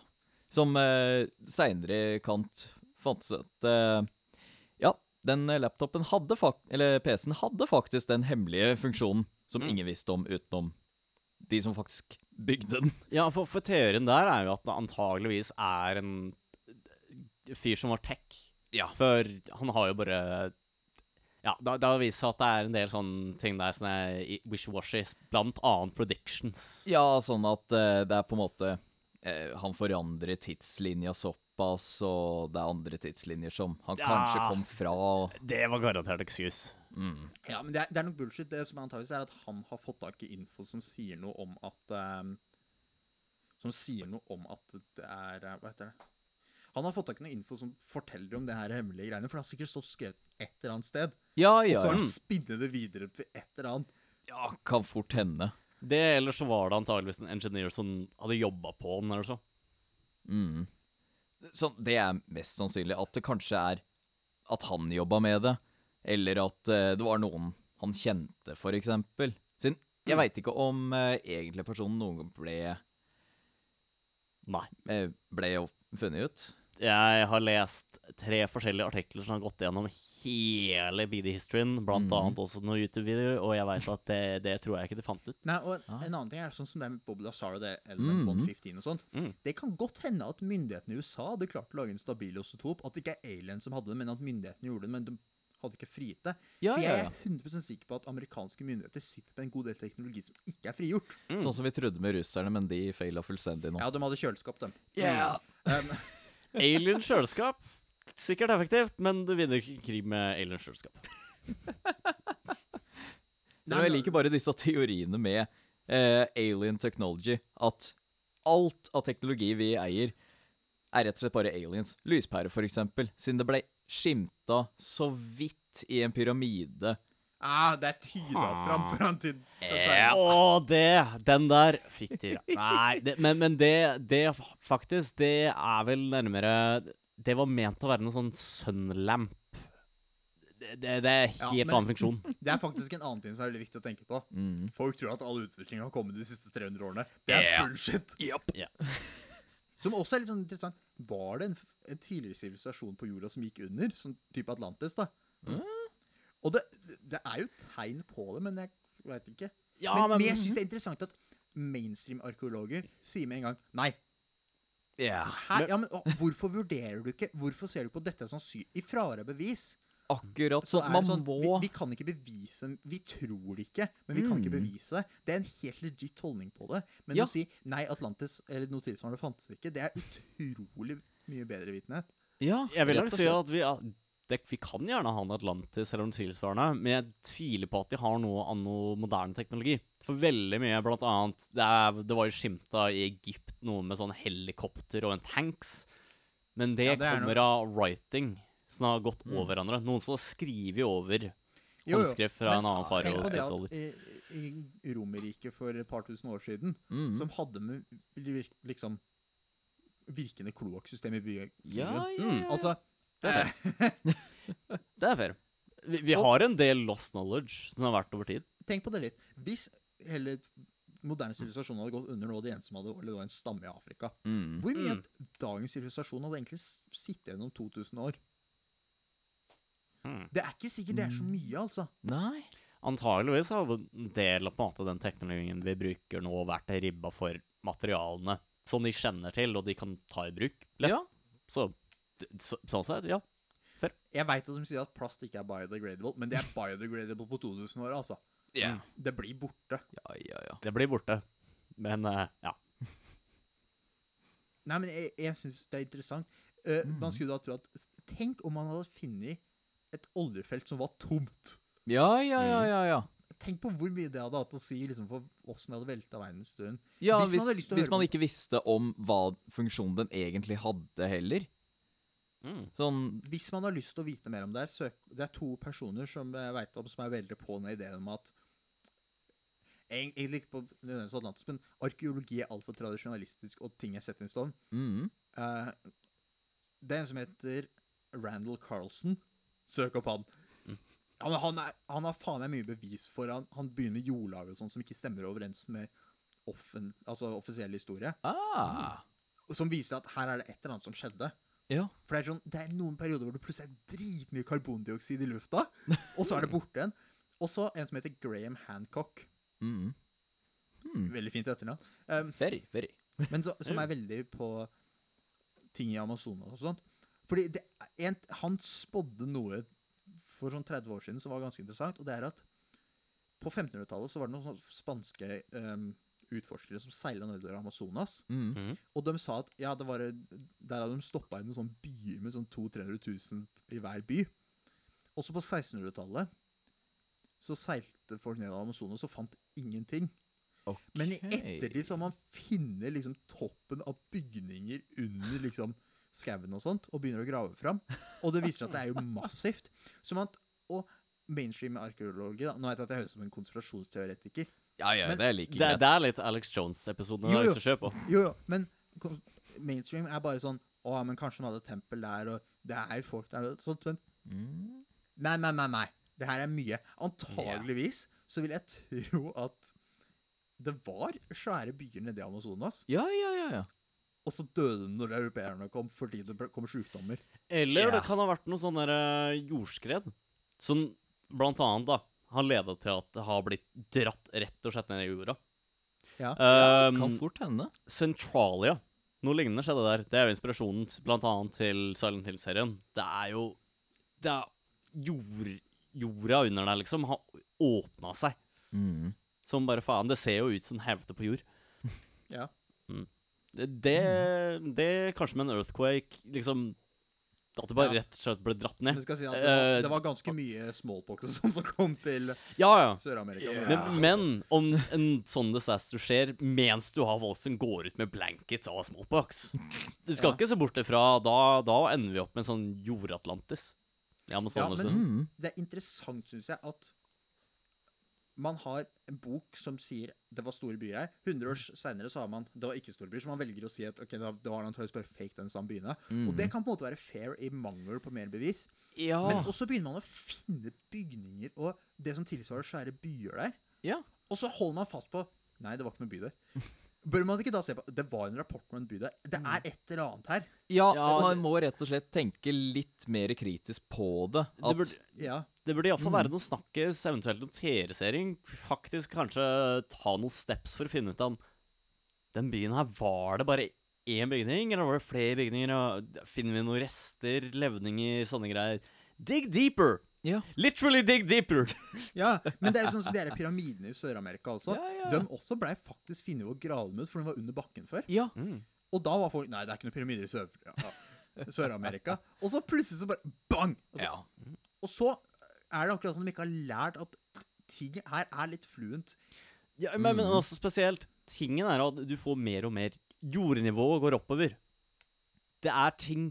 Speaker 1: Som eh, seinere Kant fant seg at eh, Ja, den laptopen hadde Eller PC-en hadde faktisk den hemmelige funksjonen som
Speaker 3: Mm.
Speaker 1: ingen visste om utenom de som faktisk bygde den.
Speaker 3: Ja, for, for teorien der er jo at det antageligvis er en fyr som var tech.
Speaker 1: Ja.
Speaker 3: For han har jo bare Ja, det det har vist seg at det er en del sånne ting der som er wishy-washy, blant annet predictions.
Speaker 1: Ja, sånn at uh, det er på en måte uh, Han forandrer tidslinja såpass, og det er andre tidslinjer som han
Speaker 3: Ja.
Speaker 1: kanskje kom fra. Og,
Speaker 3: Det var garantert excuse.
Speaker 1: mm.
Speaker 2: Ja, men det er, det er nok bullshit. Det som antakeligvis er at han har fått tak i info som sier noe om at um, Som sier noe om at det er Hva heter det? Han har fått tak i noe info som forteller om det her hemmelige greiene. For det har sikkert stått skrevet et eller annet sted.
Speaker 1: Ja, ja, Og
Speaker 2: så har han spinnet det videre til et eller annet.
Speaker 1: ja. Kan fort hende.
Speaker 3: Det, eller så var det antageligvis en engineer som hadde jobba på den, eller så.
Speaker 1: Mm. Sånn, Det er mest sannsynlig at det kanskje er at han jobba med det, eller at eh, det var noen han kjente, for eksempel. Jeg veit ikke om eh, egentlig personen noen gang ble,
Speaker 3: Nei.
Speaker 1: eh, ble jo funnet ut.
Speaker 3: Jeg har lest tre forskjellige artikler som har gått gjennom hele BD-historien, blant
Speaker 1: mm.
Speaker 3: annet også noen YouTube-videoer, og jeg veit at det, det tror jeg ikke de fant ut.
Speaker 2: Nei, og
Speaker 1: Ah.
Speaker 2: En annen ting er sånn som det med Bob Lazar og det Element
Speaker 1: Mhm.
Speaker 2: 115 og sånt.
Speaker 3: Mm.
Speaker 2: Det kan godt hende at myndighetene i USA hadde klart å lage en stabil isotop. At det ikke er alien som hadde det, men at myndighetene gjorde det. Men de hadde ikke frigitt det.
Speaker 1: Ja,
Speaker 2: For jeg er 100% sikker på at amerikanske myndigheter sitter på en god del teknologi som ikke er frigjort.
Speaker 3: Mm.
Speaker 1: Sånn som vi trodde med russerne, men de faila fullstendig nå.
Speaker 2: Ja, de hadde kjøleskap, dem.
Speaker 1: Yeah.
Speaker 2: Um,
Speaker 3: Alien kjøleskap. Sikkert effektivt, men du vinner ikke krig med alien kjøleskap.
Speaker 1: Så jeg liker bare disse teoriene med eh, alien technology. At alt av teknologi vi eier, er rett og slett bare aliens. Lyspære, for eksempel. Siden det ble skimta så vidt i en pyramide.
Speaker 2: Ah, det er tyda fram foran han ja.
Speaker 3: Å, det! Den der Fytti Nei, det, men, men det, det faktisk Det er vel nærmere Det var ment å være noe sånn sunlamp. Det, det, det er
Speaker 2: Ja,
Speaker 3: helt
Speaker 2: men-
Speaker 3: annen funksjon.
Speaker 2: Det er faktisk en annen ting som er veldig viktig å tenke på.
Speaker 1: Mm.
Speaker 2: Folk tror at all utvikling har kommet de siste 300 årene. Det er
Speaker 1: yeah.
Speaker 2: bullshit.
Speaker 3: Ja.
Speaker 2: Som også er litt sånn interessant. Var det en, en tidligere sivilisasjon på jorda som gikk under? Sånn type Atlantis, da? Og det, det er jo tegn på det, men jeg veit ikke.
Speaker 3: Ja,
Speaker 2: men,
Speaker 3: men-
Speaker 2: men jeg syns det er interessant at mainstream-arkeologer sier med en gang Nei.
Speaker 1: Yeah.
Speaker 2: Her, ja, men å, Hvorfor vurderer du ikke Hvorfor ser du på dette som sånn I fravær av bevis
Speaker 1: Akkurat.
Speaker 2: så
Speaker 1: Så
Speaker 2: er
Speaker 1: man
Speaker 2: sånn
Speaker 1: må
Speaker 2: vi, vi kan ikke bevise Vi tror det ikke, men vi kan ikke
Speaker 1: Mm.
Speaker 2: bevise det. Det er en helt legit holdning på det. Men
Speaker 1: Ja.
Speaker 2: å si nei, Atlantis eller noe tilsvarende fantes ikke, det er utrolig mye bedre vitenhet.
Speaker 1: Ja,
Speaker 3: Jeg vil nok si at vi, det, vi kan gjerne ha en Atlantis eller noe tilsvarende, men jeg tviler på at de har noe av noe moderne teknologi. For veldig mye, blant annet Det, er, det var jo skimta i Egypt noe med sånn helikopter og en tanks. Men det,
Speaker 2: Ja, det kommer
Speaker 3: kommer av writing som har gått
Speaker 1: Mm.
Speaker 3: over hverandre. Noen som har skrevet over
Speaker 2: Jo, jo,
Speaker 3: håndskrift fra
Speaker 2: men
Speaker 3: en annen
Speaker 2: Tenk
Speaker 3: farao.
Speaker 2: på det at i, i Romerriket for et par tusen år siden,
Speaker 1: Mm.
Speaker 2: som hadde med liksom virkende kloakksystem i byen.
Speaker 1: Ja, ja,
Speaker 3: Mm.
Speaker 2: Altså
Speaker 3: Det er
Speaker 2: eh,
Speaker 3: Det er fair. Vi, vi
Speaker 2: Og-
Speaker 3: har en del lost knowledge som har vært over tid.
Speaker 2: Tenk på det litt. Hvis hele moderne sivilisasjon hadde gått under nå, det eneste som hadde overlevd, var en stamme i Afrika
Speaker 1: Mm.
Speaker 2: Hvor mye
Speaker 3: Mm.
Speaker 2: dagens sivilisasjon hadde egentlig sittet gjennom 2000 år?
Speaker 3: Mm.
Speaker 2: Det er ikke sikkert det er så mye, altså.
Speaker 1: Nei.
Speaker 3: Antageligvis hadde en del av på en måte, den teknologien vi bruker nå, vært ribba for materialene som de kjenner til, og de kan ta i bruk lett.
Speaker 1: Ja.
Speaker 3: Så, så, sånn sett, ja.
Speaker 2: Jeg veit at de sier at plast ikke er biodegradable, men det er biodegradable på 2000 år, altså.
Speaker 1: Yeah.
Speaker 2: Det blir borte.
Speaker 1: Ja, ja, ja.
Speaker 3: Det blir borte. Men uh, ja.
Speaker 2: Nei, men jeg, jeg syns det er interessant. Eh, Man skulle da tro at Tenk om man hadde funnet et oljefelt som var tomt.
Speaker 1: Ja, ja, ja, ja. ja.
Speaker 2: Tenk på hvor mye det hadde hatt å si liksom, for åssen det hadde velta verdenshistorien.
Speaker 1: Ja,
Speaker 2: Hvis
Speaker 1: hvis, hvis man ikke visste om hva funksjonen den egentlig hadde heller.
Speaker 3: Mm.
Speaker 1: Sånn
Speaker 2: Hvis man har lyst til å vite mer om det her, søk Det er to personer som jeg vet om som er veldig på den ideen om at Eg- Egentlig ikke på nødvendigvis Atlantis, men arkeologi er altfor tradisjonalistisk, og ting er sett i stone.
Speaker 1: mm.
Speaker 2: Uh, det er en som heter Randall Carlson. Søk opp han.
Speaker 3: Mm.
Speaker 2: Ja, han, er, han har faen meg mye bevis for han, han begynner jordlaget og sånn som ikke stemmer overens med offen, altså offisiell historie.
Speaker 1: Ah.
Speaker 2: Som viser at her er det et eller annet som skjedde.
Speaker 1: Ja.
Speaker 2: For det er, sånn, det er noen perioder hvor det plutselig er dritmye karbondioksid i lufta, og så er det borte igjen. Og så en som heter Graham Hancock.
Speaker 1: Mm. Mm.
Speaker 2: Veldig fint etternavn. Um,
Speaker 1: Very, very.
Speaker 2: men så, som er veldig på ting i Amazonas og sånt. Fordi det, en, han spådde noe for sånn 30 år siden som var ganske interessant, og det er at på 1500-tallet så var det noen sånne spanske um, utforskere som seila nedover Amazonas.
Speaker 1: Mm.
Speaker 3: Mm.
Speaker 2: Og de sa at ja, det var, der hadde de stoppa i noen sånne byer med sånn 200 000-300 000 i hver by. Også på 1600-tallet så seilte folk ned av Amazonas og fant ingenting.
Speaker 1: Okay.
Speaker 2: Men i ettertid så har man funnet liksom toppen av bygninger under liksom skauen og sånt, og begynner å grave fram. Og det viser at det er jo massivt. Som at, og mainstream arkeologi da, Nå vet jeg at jeg høres ut som en konspirasjonsteoretiker.
Speaker 1: Ja, ja,
Speaker 2: Men
Speaker 1: det er like greit.
Speaker 3: det er litt Alex Jones-episoden
Speaker 2: Jo, jo. Jo, jo, men mainstream er bare sånn Å, men kanskje hun hadde et tempel der, og det er folk der og sånt, men
Speaker 1: Mm.
Speaker 2: Nei, nei, nei. nei. Det her er mye. Antageligvis så vil jeg tro at det var svære byer nede i Amazonas,
Speaker 1: Ja, ja, ja. ja.
Speaker 2: og så døde de når europeerne kom fordi det kommer kom sykdommer.
Speaker 3: Eller
Speaker 1: Ja.
Speaker 3: det kan ha vært noe sånn derre jordskred Sånn blant annet da har leda til at det har blitt dratt rett og slett ned i jorda.
Speaker 2: Ja.
Speaker 3: Um,
Speaker 1: Kan fort hende.
Speaker 3: Centralia. Noe lignende skjedde der. Det er jo inspirasjonen blant annet til Silent Hill-serien. Det er jo Det er jord, Jorda under der, liksom, har åpna seg.
Speaker 1: Mm.
Speaker 3: Som bare faen. Det ser jo ut som helvete på jord.
Speaker 2: Ja.
Speaker 3: Det, det, det kanskje med en earthquake, liksom At det bare
Speaker 2: Ja.
Speaker 3: rett og slett ble dratt
Speaker 2: Men
Speaker 3: ned.
Speaker 2: skal si at det var,
Speaker 3: Eh,
Speaker 2: det var ganske mye smallpox sånn som kom til
Speaker 3: Ja, ja.
Speaker 2: Sør-Amerika.
Speaker 1: Yeah.
Speaker 3: Men, men om en sånn disaster skjer mens du har folk som går ut med blankets av smallpox Du skal
Speaker 2: Ja.
Speaker 3: ikke se bort ifra da, da ender vi opp med en sånn jordatlantis. Ja, men
Speaker 2: Ja.
Speaker 1: Mm.
Speaker 2: Det er interessant, syns jeg, at man har en bok som sier det var store byer her. 100 år seinere har man det var ikke store byer, så man velger å si at ok, det var- noe fake, den samme byene.
Speaker 1: Mm.
Speaker 2: Og det kan på en måte være fair i mangel på mer bevis.
Speaker 1: Ja.
Speaker 2: Men også begynner man å finne bygninger og det som tilsvarer svære byer der.
Speaker 1: ja.
Speaker 2: Og så holder man fast på Nei, det var ikke noen by der. Bør man ikke da se på Det var en rapport om en by der. Det er et eller annet her.
Speaker 1: Ja,
Speaker 3: Ja,
Speaker 1: man må rett og slett tenke litt mer kritisk på det.
Speaker 3: Det burde,
Speaker 2: Ja.
Speaker 3: det burde iallfall
Speaker 1: Mm.
Speaker 3: være noe snakkes, eventuelt noe TV-seering. Faktisk kanskje ta noen steps for å finne ut om den byen her Var det bare én bygning, eller var det flere bygninger? Og finner vi noen rester, levninger, sånne greier? Dig deeper!
Speaker 1: Ja.
Speaker 3: Literally dig deeper!
Speaker 2: ja. Men det er jo sånn som de pyramidene i Sør-Amerika også.
Speaker 1: Ja, ja.
Speaker 2: De også blei faktisk funnet og gravd ut, for de var under bakken før.
Speaker 1: ja.
Speaker 3: Mm.
Speaker 2: Og da var folk Nei, det er ikke noen pyramider i Sør- ja, Sør-Amerika. og så plutselig så bare bang! Og så,
Speaker 1: ja.
Speaker 2: og så er det akkurat som de ikke har lært at ting her er litt fluent.
Speaker 3: Ja, men, men
Speaker 1: Mhm.
Speaker 3: også spesielt Tingen er at du får mer og mer Jordnivået går oppover. Det er ting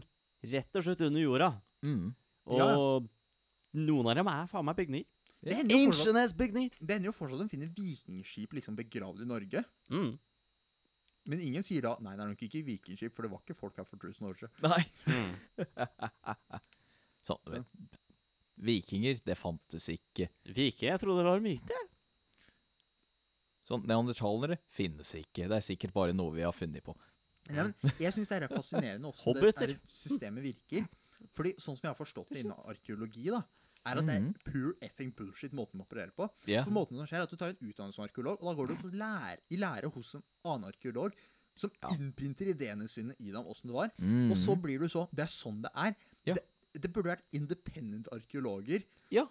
Speaker 3: rett og slett under jorda.
Speaker 1: Mm.
Speaker 3: Og
Speaker 2: Ja.
Speaker 3: Noen av dem er faen meg bygninger.
Speaker 2: Det hender jo fortsatt,
Speaker 3: Ancient bygninger.
Speaker 2: det hender jo fortsatt de finner vikingskip liksom begravd i Norge.
Speaker 3: Mm.
Speaker 2: Men ingen sier da Nei, det er nok ikke vikingskip, for det var ikke folk her for 1000 år siden.
Speaker 1: Nei.
Speaker 3: Mm.
Speaker 1: Sånn, du vet. Vikinger, det fantes ikke.
Speaker 3: Vikinger? jeg trodde det var myte.
Speaker 1: Sånn, Neandertalere finnes ikke. Det er sikkert bare noe vi har funnet på.
Speaker 2: Nei, men jeg syns det er fascinerende også det er systemet virker. Fordi sånn som jeg har forstått det innen arkeologi, da, er at det
Speaker 1: Mhm.
Speaker 2: er pure effing bullshit måten man opererer på.
Speaker 1: Yeah.
Speaker 2: For måten som skjer er at Du tar en utdannelse som arkeolog, og da går du lære, i lære hos en annen arkeolog som
Speaker 1: Ja.
Speaker 2: innprinter ideene sine i deg om åssen det var.
Speaker 1: Mm.
Speaker 2: Og så blir du så Det er sånn det er.
Speaker 1: Ja.
Speaker 2: Det, det burde vært independent arkeologer,
Speaker 1: Ja.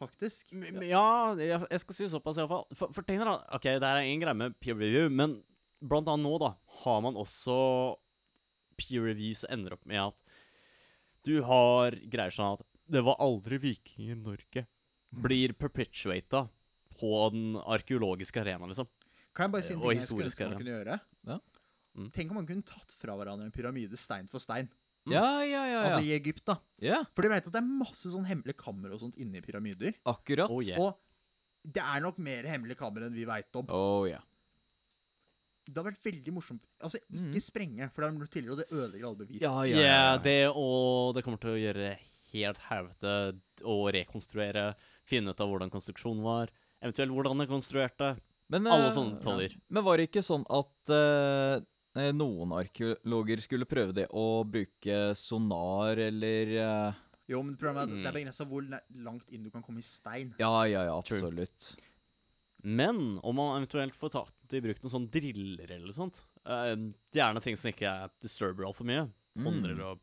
Speaker 2: faktisk.
Speaker 3: Ja, jeg, skal si såpass iallfall. For, for tenk deg da, ok, det her er en greie med peer review, men blant annet nå da, har man også peer reviews som ender opp med at du har greier sånn at det var aldri vikinger i Norge. Blir perpetuata på den arkeologiske arena, liksom.
Speaker 2: Kan jeg bare si en ting jeg skulle ønske man kunne gjøre?
Speaker 1: Ja.
Speaker 3: Mm.
Speaker 2: Tenk om man kunne tatt fra hverandre en pyramide stein for stein.
Speaker 1: Ja, ja, ja.
Speaker 2: Altså i Egypt, da.
Speaker 1: ja.
Speaker 2: For du vet at det er masse sånn hemmelige kammer og sånt inni pyramider.
Speaker 1: Akkurat.
Speaker 3: Oh, yeah.
Speaker 2: Og det er nok mer hemmelige kammer enn vi veit om.
Speaker 1: Oh, ja.
Speaker 2: Det hadde vært veldig morsomt. Altså, ikke
Speaker 1: mm.
Speaker 2: sprenge, for det har de gjort tidligere, og det ødelegger alle bevis.
Speaker 1: Ja, ja,
Speaker 3: Ja,
Speaker 1: ja, ja.
Speaker 3: det og det kommer til å gjøre helt helvete å rekonstruere, finne ut av hvordan konstruksjonen var, eventuelt hvordan det konstruerte.
Speaker 1: Men,
Speaker 3: Alle
Speaker 1: eh,
Speaker 3: sånne detaljer.
Speaker 1: Men var det ikke sånn at eh, noen arkeologer skulle prøve det å bruke sonar eller uh...
Speaker 2: Jo, men problemet er at det er
Speaker 3: Mm.
Speaker 2: begrensa hvor langt inn du kan komme i stein.
Speaker 1: Ja, ja, ja,
Speaker 3: True.
Speaker 1: absolutt.
Speaker 3: Men om man eventuelt får tatt i bruk noen sånne driller eller sånt uh, Gjerne ting som ikke er disturber altfor mye.
Speaker 1: Mm.
Speaker 3: Hånddrill og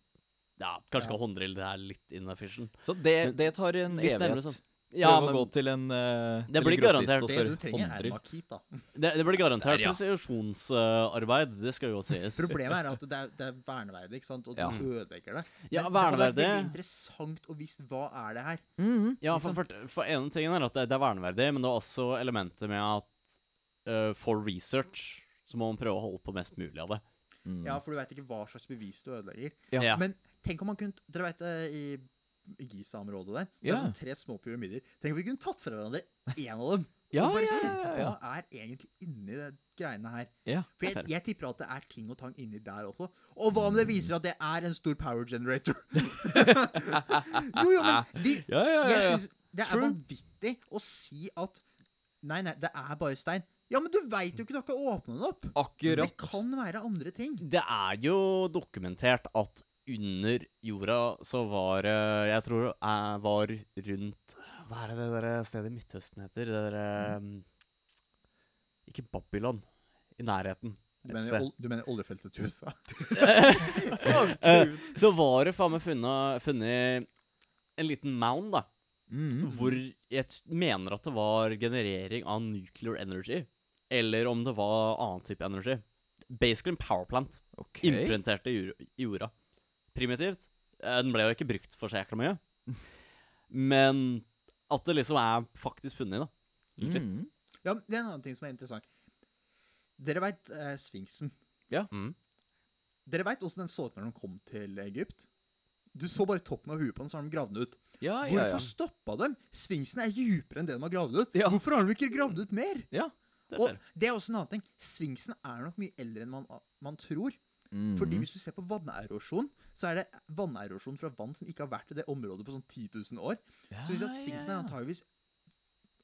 Speaker 3: Ja, kanskje
Speaker 2: Ja.
Speaker 3: hånddrille det er litt inefficient.
Speaker 1: Så det, det tar en
Speaker 3: litt nærmere
Speaker 1: evighet.
Speaker 3: sånn. Ja, men
Speaker 1: å gå til en uh,
Speaker 3: Det
Speaker 1: til en
Speaker 3: blir garantert
Speaker 2: Det du trenger, er makit, da.
Speaker 3: det, det blir garantert
Speaker 1: ja.
Speaker 3: presisjonsarbeid, det skal jo sies.
Speaker 2: Problemet er at det er, det er verneverdig, ikke sant? og du
Speaker 1: Ja.
Speaker 2: ødelegger det.
Speaker 3: Ja,
Speaker 2: Men det
Speaker 3: er
Speaker 2: veldig interessant å vise hva er det her.
Speaker 1: Mhm.
Speaker 3: Ja, for, for, for ene tingen er at det, det er verneverdig, men det er også elementet med at uh, for research så må man prøve å holde på mest mulig av det.
Speaker 1: Mm.
Speaker 2: Ja, For du veit ikke hva slags bevis du ødelegger.
Speaker 1: Ja.
Speaker 3: Ja.
Speaker 2: Men tenk om man kunne Dere veit i, i Giza-området der? Så er det sånn tre små pyramider. Tenk om vi kunne tatt fra hverandre én av dem.
Speaker 1: Ja,
Speaker 2: og bare
Speaker 1: ja, ja, ja.
Speaker 2: hva er egentlig inni det greiene her.
Speaker 1: Ja.
Speaker 2: For jeg, jeg tipper at det er ting og tang inni der også. Og hva om det viser at det er en stor power generator? jo, jo, men vi,
Speaker 1: Ja, ja, ja,
Speaker 2: jeg synes det er vanvittig å si at Nei, nei, det er bare stein. Ja, men du veit jo ikke, du har ikke åpna den opp.
Speaker 1: Akkurat.
Speaker 2: Det kan være andre ting.
Speaker 3: Det er jo dokumentert at under jorda så var det Jeg tror det er- var rundt Hva er det det der stedet i Midtøsten heter? Det der mm. Ikke Babylon. I nærheten.
Speaker 2: Du mener, du mener oljefeltet til USA?
Speaker 3: Eh, så var det faen meg funnet, funnet en liten mound, da.
Speaker 1: Mm.
Speaker 3: Hvor jeg mener at det var generering av nuclear energy. Eller om det var annen type energi. Basically en power plant.
Speaker 1: Ok.
Speaker 3: Implantert i jorda. Primitivt. Eh, Den ble jo ikke brukt for så jækla mye. Men at det liksom er faktisk funnet, da. Litt.
Speaker 1: Mm.
Speaker 2: Ja, Det er en annen ting som er interessant. Dere veit eh, Sfinksen.
Speaker 3: Mm.
Speaker 2: Dere veit åssen den så ut når den kom til Egypt? Du så bare toppen av huet på den, så har de gravd den ut.
Speaker 1: Ja, ja,
Speaker 2: Hvorfor
Speaker 1: ja.
Speaker 2: stoppa dem? Sfinksen er dypere enn det de har gravd ut.
Speaker 1: Ja.
Speaker 2: Hvorfor har de ikke gravd ut mer?
Speaker 1: ja.
Speaker 3: Det
Speaker 2: Og det er også en annen ting. Sfinksen er nok mye eldre enn man, man tror.
Speaker 1: Mm.
Speaker 2: Fordi hvis du ser på vannerosjon, så er det vannerosjon fra vann som ikke har vært i det området på sånn 10 000 år. Så hvis at Sfinksen er antageligvis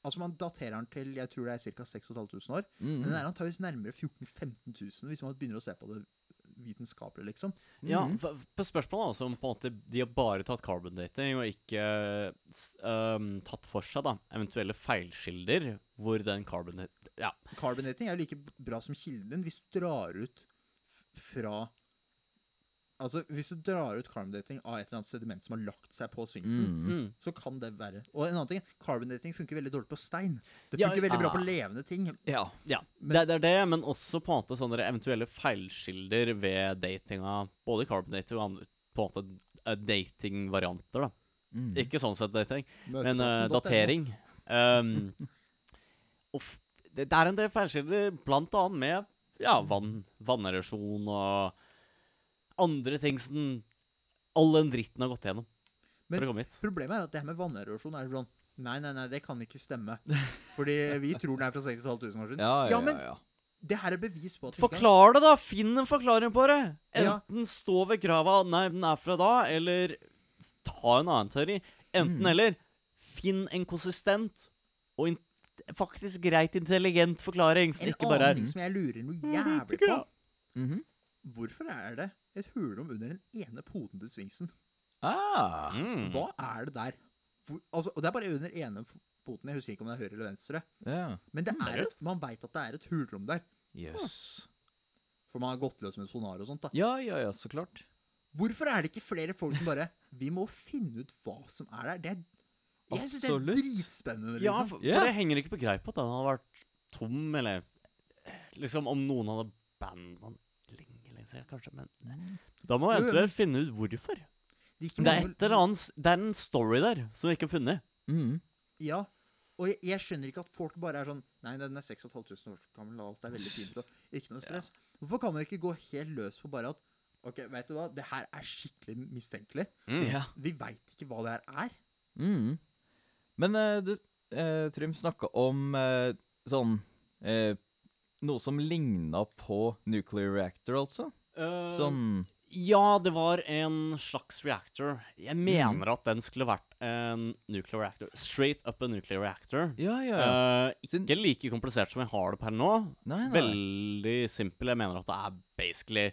Speaker 2: Altså Man daterer den til jeg tror det er ca. 6500 år.
Speaker 1: mm.
Speaker 2: Men den er antageligvis nærmere 14 000-15 000 hvis man begynner å se på det vitenskapelig, liksom.
Speaker 3: Ja,
Speaker 1: Mhm.
Speaker 3: på spørsmålet altså om på en måte de har bare tatt carbon dating og ikke um, tatt for seg da eventuelle feilskilder hvor den carbon Ja.
Speaker 2: Carbon dating er jo like bra som kilden hvis du drar ut fra Altså, Hvis du drar ut carbon dating av et eller annet sediment som har lagt seg på sfinksen,
Speaker 1: Mm.
Speaker 3: Mm.
Speaker 2: så kan det være Og en annen ting, carbon dating funker veldig dårlig på stein. Det
Speaker 3: Ja,
Speaker 2: funker veldig bra på levende ting.
Speaker 1: Ja.
Speaker 3: Ja,
Speaker 2: Men-
Speaker 3: det, det er det, men også på en måte sånne eventuelle feilskilder ved datinga. Både carbon dating og andre på en måte eh, datingvarianter, da.
Speaker 1: Mm.
Speaker 3: Ikke sånn sett dating, men eh, datering. Um, det, det er en del feilskilder, blant annet med ja, vann, vannerosjon og andre ting som all den dritten har gått gjennom
Speaker 2: Men-
Speaker 3: for å komme hit.
Speaker 2: Problemet er at det her med vannerosjon er sånn Nei, nei, nei, det kan ikke stemme. Fordi vi tror den er fra 6500 år siden.
Speaker 1: Ja, ja,
Speaker 2: men
Speaker 1: ja.
Speaker 2: det her er bevis på at
Speaker 3: Forklar det, da! Finn en forklaring på det!
Speaker 2: Ja.
Speaker 3: Enten stå ved grava Nei, den er fra da, eller ta en annen teori. Enten
Speaker 1: Mm.
Speaker 3: eller. Finn en konsistent og in faktisk greit intelligent forklaring, så
Speaker 2: En
Speaker 3: det ikke bare
Speaker 2: annen ting som jeg lurer noe jævlig på.
Speaker 3: Mm
Speaker 1: -hmm.
Speaker 2: Hvorfor er det et hulrom under den ene poten til sfinksen?
Speaker 1: Ah.
Speaker 3: mm.
Speaker 2: Hva er det der? Hvor, altså, og det er bare under ene poten. Jeg husker ikke om det er høyre eller venstre.
Speaker 1: Yeah.
Speaker 2: Men det et, man veit at det er et hulrom der.
Speaker 1: Yes.
Speaker 2: For man har gått løs med sonar og sånt. da.
Speaker 1: Ja, ja, ja, så klart.
Speaker 2: Hvorfor er det ikke flere folk som bare Vi må finne ut hva som er der. Det er, jeg syns det er
Speaker 1: dritspennende.
Speaker 2: dritspennende.
Speaker 3: Ja,
Speaker 2: liksom.
Speaker 3: for,
Speaker 1: yeah.
Speaker 3: for det henger ikke på greip at den hadde vært tom, eller Liksom om noen hadde banda den lenge, siden, kanskje, men da må jeg
Speaker 2: jo,
Speaker 3: eventuelt finne ut hvorfor.
Speaker 2: Det,
Speaker 3: Det er et eller annet Det er en story der som vi ikke har funnet.
Speaker 1: Mm.
Speaker 2: Ja. Og jeg, jeg skjønner ikke at folk bare er sånn Nei, den er 6500 år gammel, og alt er veldig fint. og Ikke noe stress. Hvorfor kan man ikke gå helt løs på bare at OK, vet du hva, det her er skikkelig mistenkelig.
Speaker 3: Mm.
Speaker 1: Ja.
Speaker 2: Vi veit ikke hva det her er.
Speaker 1: Mm. Men uh, du, uh, Trym snakka om uh, sånn eh, Noe som ligna på nuclear reactor, altså?
Speaker 3: Uh,
Speaker 1: som
Speaker 3: Ja, det var en slags reactor. Jeg mener at den skulle vært en nuclear reactor. Straight up a nuclear reactor.
Speaker 1: Ja, ja, ja.
Speaker 3: Uh, ikke like komplisert som vi har det per nå.
Speaker 1: Nei, nei.
Speaker 3: Veldig simpel. Jeg mener at det er basically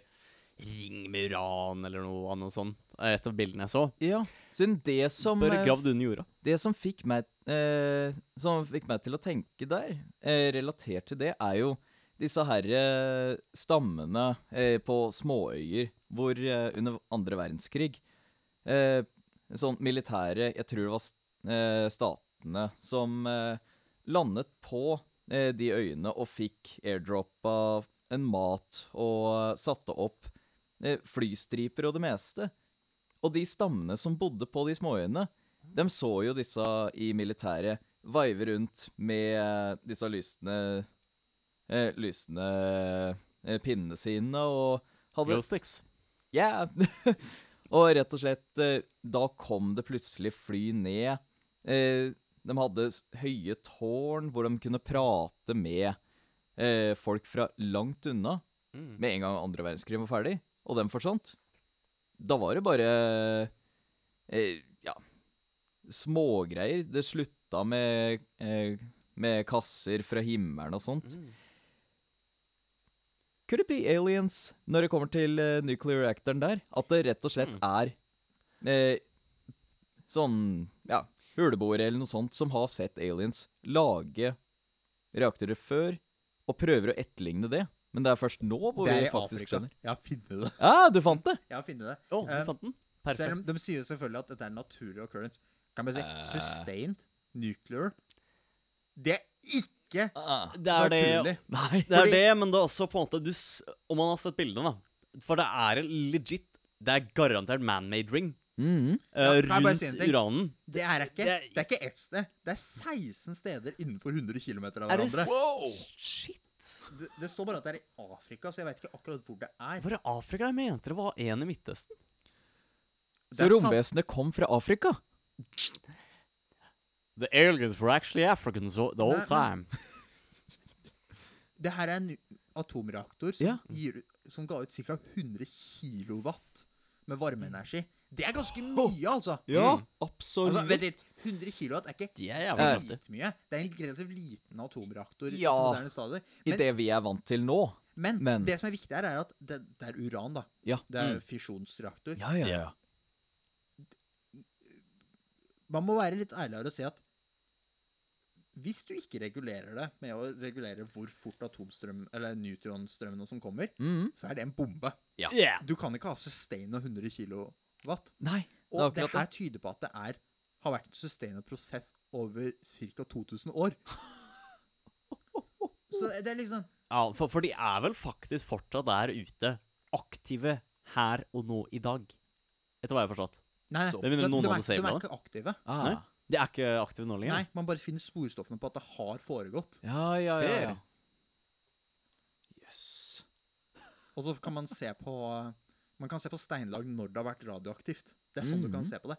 Speaker 3: ring med uran eller noe annet sånt. Et av bildene jeg så.
Speaker 1: Ja, siden det som
Speaker 3: Bare
Speaker 1: eh,
Speaker 3: gravd under jorda.
Speaker 1: Det som fikk meg eh, Som fikk meg til å tenke der, eh, relatert til det, er jo disse herre stammene eh, på småøyer hvor eh, under andre verdenskrig eh, Sånn militære Jeg tror det var eh, statene som eh, landet på eh, de øyene og fikk airdroppa en mat og satte opp eh, flystriper og det meste. Og de stammene som bodde på de småøyene, de så jo disse i militæret veive rundt med eh, disse lysende eh, Lysende eh, pinnene sine og hadde
Speaker 3: Glowsticks. Ja.
Speaker 1: Ja. og rett og slett eh, Da kom det plutselig fly ned eh, De hadde høye tårn hvor de kunne prate med eh, folk fra langt unna.
Speaker 3: Mm.
Speaker 1: Med en gang andre verdenskrig var ferdig, og dem forsvant. Da var det bare eh, Ja Smågreier. Det slutta med, eh, med kasser fra himmelen og sånt.
Speaker 3: Mm.
Speaker 1: Could it be aliens når det kommer til uh, nuclear reactoren der? At det rett og slett
Speaker 3: Mm.
Speaker 1: er eh, sånn ja, huleboere eller noe sånt som har sett aliens lage reaktorer før, og prøver å etterligne det. Men det er først nå hvor vi faktisk
Speaker 2: Afrika.
Speaker 1: skjønner.
Speaker 2: Jeg har funnet det.
Speaker 1: Ja, du fant det!
Speaker 2: Jeg har funnet det.
Speaker 3: Å, du
Speaker 2: um,
Speaker 3: fant den? Perfekt.
Speaker 2: de sier selvfølgelig at dette er naturlig occurrence. Kan man si
Speaker 1: uh.
Speaker 2: sustained nuclear? Det er ikke
Speaker 1: Ah,
Speaker 3: Det er det,
Speaker 2: naturlig.
Speaker 1: nei.
Speaker 3: det er det, men det er også på en måte du, Om man har sett bildene, da. For det er en legit Det er garantert man-made ring Mm.
Speaker 2: Ja,
Speaker 3: rundt uranen.
Speaker 2: Det er ikke,
Speaker 3: Det er
Speaker 2: det er ikke ett sted. Det er 16 steder innenfor 100 km av
Speaker 3: Er det
Speaker 2: hverandre.
Speaker 3: Wow. Shit!
Speaker 2: Det, det står bare at det er i Afrika, så jeg vet ikke akkurat hvor det er.
Speaker 3: Var det Afrika? Jeg mente det var en i Midtøsten.
Speaker 1: Så romvesenet kom fra Afrika?
Speaker 3: The aliens were actually Africans the whole time.
Speaker 2: Det her er en atomreaktor som,
Speaker 1: Ja.
Speaker 2: gir, som ga ut ca. 100 kilowatt med varmeenergi. Det er ganske mye, altså.
Speaker 1: Ja,
Speaker 3: Mm.
Speaker 1: absolutt.
Speaker 2: altså vet du, 100 kilowatt er ikke
Speaker 3: De er
Speaker 2: dritmye. Det er en relativt liten atomreaktor
Speaker 1: Ja.
Speaker 2: moderne.
Speaker 1: I det vi er vant til nå.
Speaker 2: men,
Speaker 1: men-
Speaker 2: det som er viktig her, er at det, det er uran, da.
Speaker 1: Ja.
Speaker 2: Det er
Speaker 3: Mm.
Speaker 2: fisjonsreaktor.
Speaker 1: Ja, ja, ja.
Speaker 2: Man må være litt ærligere og si at hvis du ikke regulerer det med å regulere hvor fort atomstrøm, eller neutronstrømmen som kommer,
Speaker 1: mm.
Speaker 2: så er det en bombe.
Speaker 1: Ja.
Speaker 3: Yeah.
Speaker 2: Du kan ikke ha sustain av 100 kilowatt.
Speaker 1: Nei, det
Speaker 2: Og det her
Speaker 1: det.
Speaker 2: tyder på at det er, har vært en sustained prosess over ca. 2000 år. Så det er liksom
Speaker 3: Ja, for, for de er vel faktisk fortsatt der ute, aktive her og nå i dag. Etter hva jeg har forstått.
Speaker 2: Nei,
Speaker 1: Så-
Speaker 2: de, de,
Speaker 3: noen
Speaker 2: de, er, de er ikke aktive.
Speaker 3: Nei?
Speaker 1: Ah.
Speaker 3: De er ikke aktive nå lenger?
Speaker 2: Nei, Man bare finner sporstoffene på at det har foregått.
Speaker 1: Ja, ja, ja. Jøss.
Speaker 2: Og så kan man se på Man kan se på steinlag når det har vært radioaktivt. Det er sånn du kan
Speaker 1: Mhm.
Speaker 2: se på det.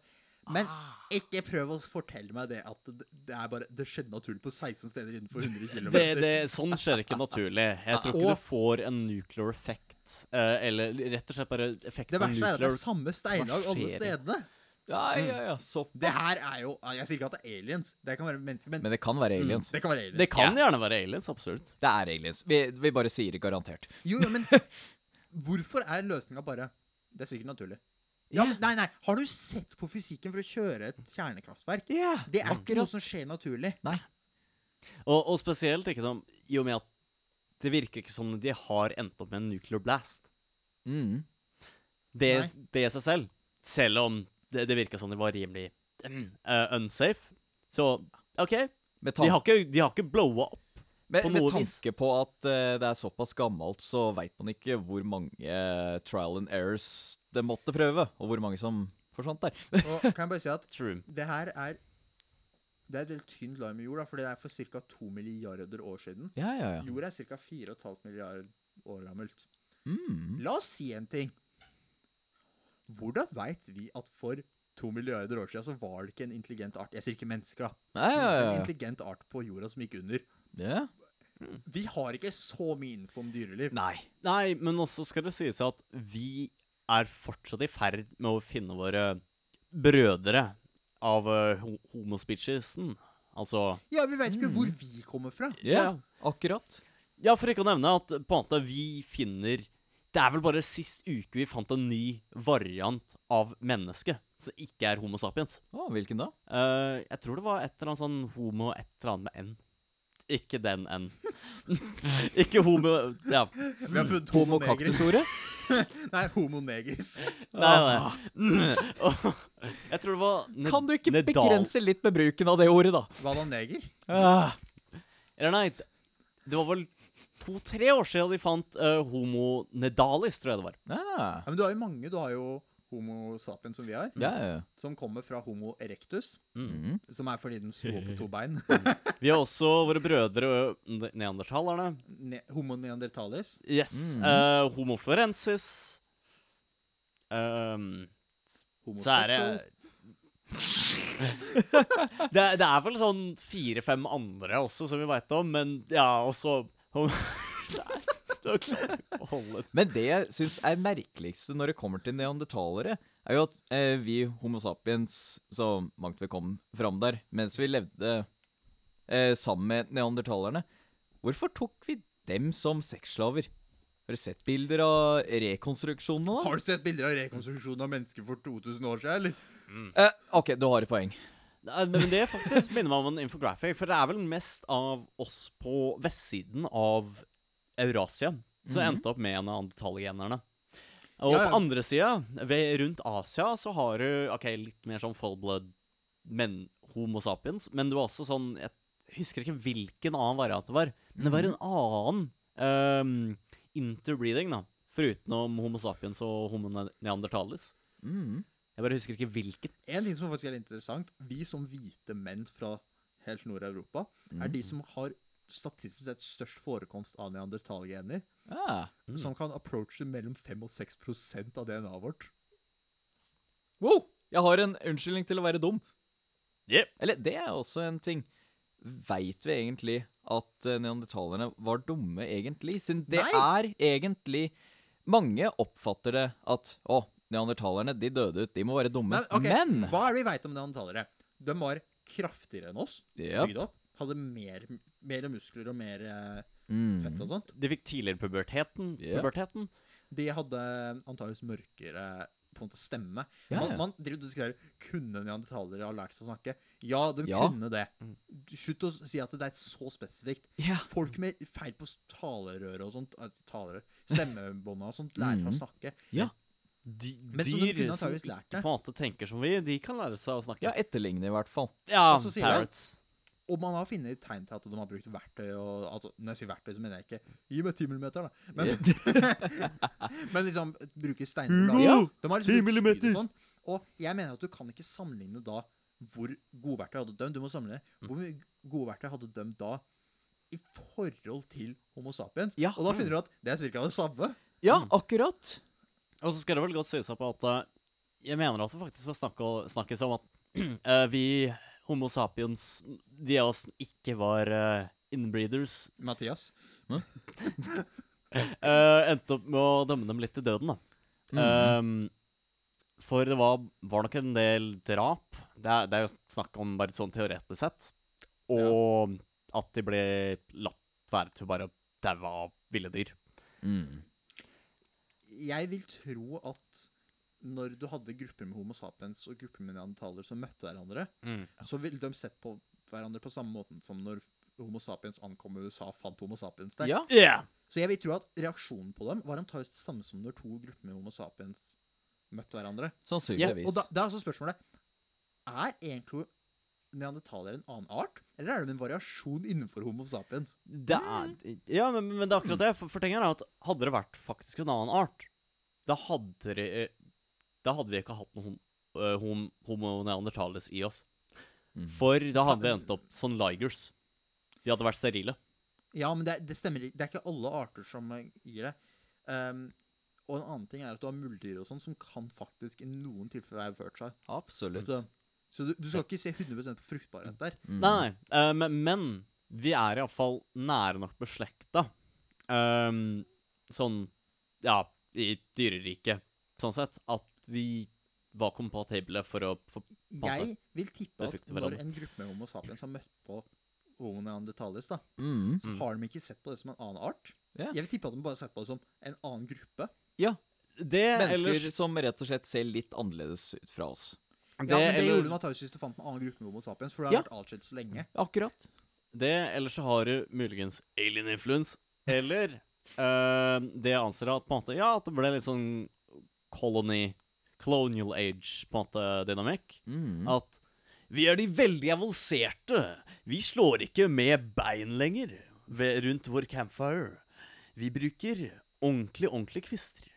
Speaker 2: Men ikke prøv å fortelle meg det at det, det er bare Det skjedde naturlig på 16 steder innenfor 100 km.
Speaker 3: Det, det, sånn skjer ikke naturlig. Jeg tror ikke
Speaker 2: Og-
Speaker 3: du får en nuclear effect. eh, eller rett og slett bare effekt
Speaker 2: Det
Speaker 3: av
Speaker 2: verste er at det er samme steinlag alle stedene.
Speaker 1: Ja, ja, ja. Såpass.
Speaker 2: Det her er jo Jeg sier ikke at det er aliens. Det kan være mennesker, men,
Speaker 1: Men det kan være aliens.
Speaker 2: det kan være aliens.
Speaker 3: Det kan gjerne være aliens, absolutt.
Speaker 1: Det er aliens. Vi, vi bare sier det garantert.
Speaker 2: Jo, jo, men hvorfor er løsninga bare Det er sikkert naturlig. Ja, yeah. nei, nei. Har du sett på fysikken for å kjøre et kjernekraftverk?
Speaker 1: Yeah.
Speaker 2: Det er ikke noe som skjer naturlig.
Speaker 1: Nei.
Speaker 3: Og, og spesielt ikke sånn, i og med at det virker ikke som de har endt opp med en nuclear blast.
Speaker 1: Mm.
Speaker 3: Det, det i seg selv, selv om det, det virka som de var rimelig uh, unsafe, så OK. De har ikke, de har ikke blowa opp.
Speaker 1: med, med tanke på at uh, det er såpass gammelt, så veit man ikke hvor mange uh, trial and errors det måtte prøve, og hvor mange som forsvant der.
Speaker 2: Og kan jeg bare si at
Speaker 3: True.
Speaker 2: det her er Det er et veldig tynt lag med jord, da, for det er for ca. 2 milliarder år siden.
Speaker 1: Ja, ja, ja.
Speaker 2: Jord er ca. 4,5 milliarder år gammelt.
Speaker 1: Mm.
Speaker 2: La oss si en ting. Hvordan veit vi at for to milliarder år siden så var det ikke en intelligent art Jeg sier ikke mennesker, da.
Speaker 1: Ja, ja,
Speaker 2: En intelligent art på jorda som gikk under.
Speaker 1: ja.
Speaker 2: Vi har ikke så mye info om dyreliv.
Speaker 1: Nei.
Speaker 3: Nei, men også skal det sies at vi er fortsatt i ferd med å finne våre brødre av uh, homospeciesen. Altså
Speaker 2: Ja, vi veit ikke hvor vi kommer fra.
Speaker 1: Ja, akkurat.
Speaker 3: Ja, for ikke å nevne at på en måte vi finner Det er vel bare sist uke vi fant en ny variant av menneske som ikke er Homo sapiens.
Speaker 1: Å, hvilken da?
Speaker 3: Eh, jeg tror det var et eller annet sånn homo et eller annet med N. Ikke den N. ikke homo Ja.
Speaker 2: Vi har funnet
Speaker 1: Homo
Speaker 2: homo negris.
Speaker 1: cactus-ordet?
Speaker 2: Nei, homo negris.
Speaker 3: Nei, nei. Mm. Og jeg tror det var ned-
Speaker 1: Kan du ikke
Speaker 3: nedal-
Speaker 1: begrense litt med bruken av det ordet, da?
Speaker 2: Hva da, neger?
Speaker 1: Ah.
Speaker 3: Eller nei, det det var vel to-tre år siden de fant uh, homo nedalis, tror jeg det var.
Speaker 2: Ja, men du har jo mange. Du har jo homo sapien som vi har,
Speaker 1: Ja, ja, ja.
Speaker 2: som kommer fra homo erectus,
Speaker 1: Mm.
Speaker 2: som er fordi de sto på to bein.
Speaker 3: Vi har også våre brødre ne- neandertalerne.
Speaker 2: Ne homo neandertalis.
Speaker 3: Yes.
Speaker 1: Mm.
Speaker 3: eh, homo florensis. Ehm, så er det Det, det er vel sånn fire-fem andre også som vi veit om, men ja, også
Speaker 1: Men det jeg syns er merkeligste når det kommer til neandertalere, er jo at eh, vi Homo sapiens, så mangt vi kom fram der, mens vi levde eh, sammen med neandertalerne Hvorfor tok vi dem som sexslaver? Har du sett bilder av rekonstruksjonene, da?
Speaker 2: Har du sett bilder av rekonstruksjonen av mennesker for 2000 år siden, eller?
Speaker 1: Eh, OK, du har et poeng.
Speaker 3: Men det faktisk minner meg om en infographic, for det er vel mest av oss på vestsiden av Eurasia som endte opp med neandertalgenerne. Og
Speaker 2: Ja, ja.
Speaker 3: på andre sida, rundt Asia, så har du ok, litt mer sånn full-blood men Homo sapiens, men du var også sånn Jeg husker ikke hvilken annen variant det var, men det var en annen um, interbreeding, da. Forutenom Homo sapiens og Homo neandertalis.
Speaker 1: Mm.
Speaker 3: Jeg bare husker ikke hvilken.
Speaker 2: En ting som faktisk er interessant, vi som hvite menn fra helt Nord-Europa, er de som har statistisk sett størst forekomst av neandertalgener,
Speaker 1: Ah.
Speaker 2: som kan approache mellom 5 og 6% av DNA-et vårt.
Speaker 1: Wow! Jeg har en unnskyldning til å være dum.
Speaker 3: Yep.
Speaker 1: Eller det er også en ting. Veit vi egentlig at eh, neandertalerne var dumme, egentlig? Siden det
Speaker 2: Nei.
Speaker 1: er egentlig Mange oppfatter det at å, neandertalerne de døde ut, de må være dumme.
Speaker 2: Men, okay.
Speaker 1: Men
Speaker 2: hva er det vi veit om neandertalere? De var kraftigere enn oss,
Speaker 1: Yep.
Speaker 2: bygd opp. Hadde mer, mer muskler og mer eh,
Speaker 1: mm.
Speaker 2: fett og sånt.
Speaker 3: De fikk tidligere puberteten.
Speaker 1: Yep.
Speaker 3: puberteten.
Speaker 2: De hadde antakeligvis mørkere på en måte stemme.
Speaker 1: Ja,
Speaker 2: Man,
Speaker 1: ja.
Speaker 2: man driver og diskuterer Kunne neandertalere ha lært seg å snakke. Ja, de
Speaker 1: Ja.
Speaker 2: kunne det. Slutt å si at det er så spesifikt.
Speaker 1: Ja.
Speaker 2: Folk med feil på talerøret og sånt, eh, talerør, stemmebåndet og sånt, lærer mm. å snakke.
Speaker 3: Dy
Speaker 2: Men så de
Speaker 3: dyr
Speaker 2: kunne
Speaker 3: som
Speaker 2: antageligvis
Speaker 3: ikke
Speaker 2: det.
Speaker 3: på en måte tenker som vi, de kan lære seg å snakke.
Speaker 1: ja, etterligne i hvert fall.
Speaker 3: Ja,
Speaker 2: Og så sier han-
Speaker 3: parrots.
Speaker 2: Og man har funnet tegn til at de har brukt verktøy og altså, Når jeg sier verktøy, så mener jeg ikke Gi meg 10 millimeter, da. Men, men liksom bruke steiner og
Speaker 3: Ja,
Speaker 2: lage- De har liksom
Speaker 3: 10
Speaker 2: brukt spyd
Speaker 3: millimeter.
Speaker 2: og sånn. Og jeg mener at du kan ikke sammenligne da hvor gode verktøy hadde dømt Du må sammenligne hvor mye gode verktøy hadde dømt da i forhold til Homo sapiens.
Speaker 1: Ja.
Speaker 2: Og da finner du at det er ca. det samme.
Speaker 1: Ja,
Speaker 3: Mm.
Speaker 1: akkurat.
Speaker 3: Og så skal det vel godt sies på at eh, jeg mener at det faktisk var snakk snakkes om at uh, vi Homo sapiens, de av oss ikke var uh, inbreeders,
Speaker 2: Mathias.
Speaker 3: eh, endte opp med å dømme dem litt til døden, da.
Speaker 1: Mhm.
Speaker 3: Um, for det var, var nok en del drap. Det er, det er jo snakk om bare sånn teoretisk sett. Og at de ble latt være til bare å daue av ville dyr.
Speaker 1: Mm.
Speaker 2: Jeg vil tro at når du hadde grupper med Homo sapiens og grupper med neandertalere som møtte hverandre, så ville de sett på hverandre på samme måten som når Homo sapiens ankom USA og fant Homo sapiens der.
Speaker 1: Ja.
Speaker 3: Yeah.
Speaker 2: Så jeg vil tro at reaksjonen på dem var antakeligvis det samme som når to grupper med Homo sapiens møtte hverandre.
Speaker 1: Sannsynligvis.
Speaker 2: Og da, da er altså spørsmålet Er egentlig neandertalere en annen art, eller er det en variasjon innenfor Homo sapiens?
Speaker 3: Det er, ja, men, men det er akkurat det. For, for er at hadde det vært faktisk en annen art, da hadde det Da hadde vi ikke hatt noen hom, øh, hom, homo neandertales i oss.
Speaker 1: Mm.
Speaker 3: For da hadde vi endt opp som ligers. Vi hadde vært sterile.
Speaker 2: Ja, men det, det stemmer ikke. Det er ikke alle arter som eh, gir det. Um, og en annen ting er at du har muldyr og sånn som kan faktisk i noen tilfeller ha ført seg.
Speaker 1: Absolutt.
Speaker 2: Så, så du, du skal ikke se 100% på fruktbarhet der.
Speaker 1: Mm.
Speaker 3: Nei, nei. eh, men, men vi er iallfall nære nok beslekta. Um, sånn Ja, i dyreriket, sånn sett. At vi var kompatible for å for,
Speaker 2: Jeg vil tippe at når
Speaker 3: hverandre.
Speaker 2: en gruppe med Homo sapiens har møtt på Homo neandertalis, da,
Speaker 1: Mm.
Speaker 2: så har de ikke sett på det som en annen art.
Speaker 1: Yeah.
Speaker 2: Jeg vil tippe at de bare har sett på det som en annen gruppe.
Speaker 1: ja.
Speaker 3: Det
Speaker 1: Mennesker
Speaker 3: ellers
Speaker 1: som rett og slett ser litt annerledes ut fra oss.
Speaker 2: Ja, men det
Speaker 3: eller-
Speaker 2: gjorde du antakeligvis hvis du fant en annen gruppe med Homo sapiens, for det har
Speaker 1: Ja.
Speaker 2: vært atskilt så lenge.
Speaker 1: Akkurat.
Speaker 3: Det, eller så har du muligens alien influence. Eller uh, det jeg anser at på en måte Ja, at det ble litt sånn colony Colonial age, på en måte, dynamikk.
Speaker 1: Mm.
Speaker 3: At vi er de veldig avanserte. Vi slår ikke med bein lenger ved, rundt vår campfire. Vi bruker ordentlig, ordentlig kvister.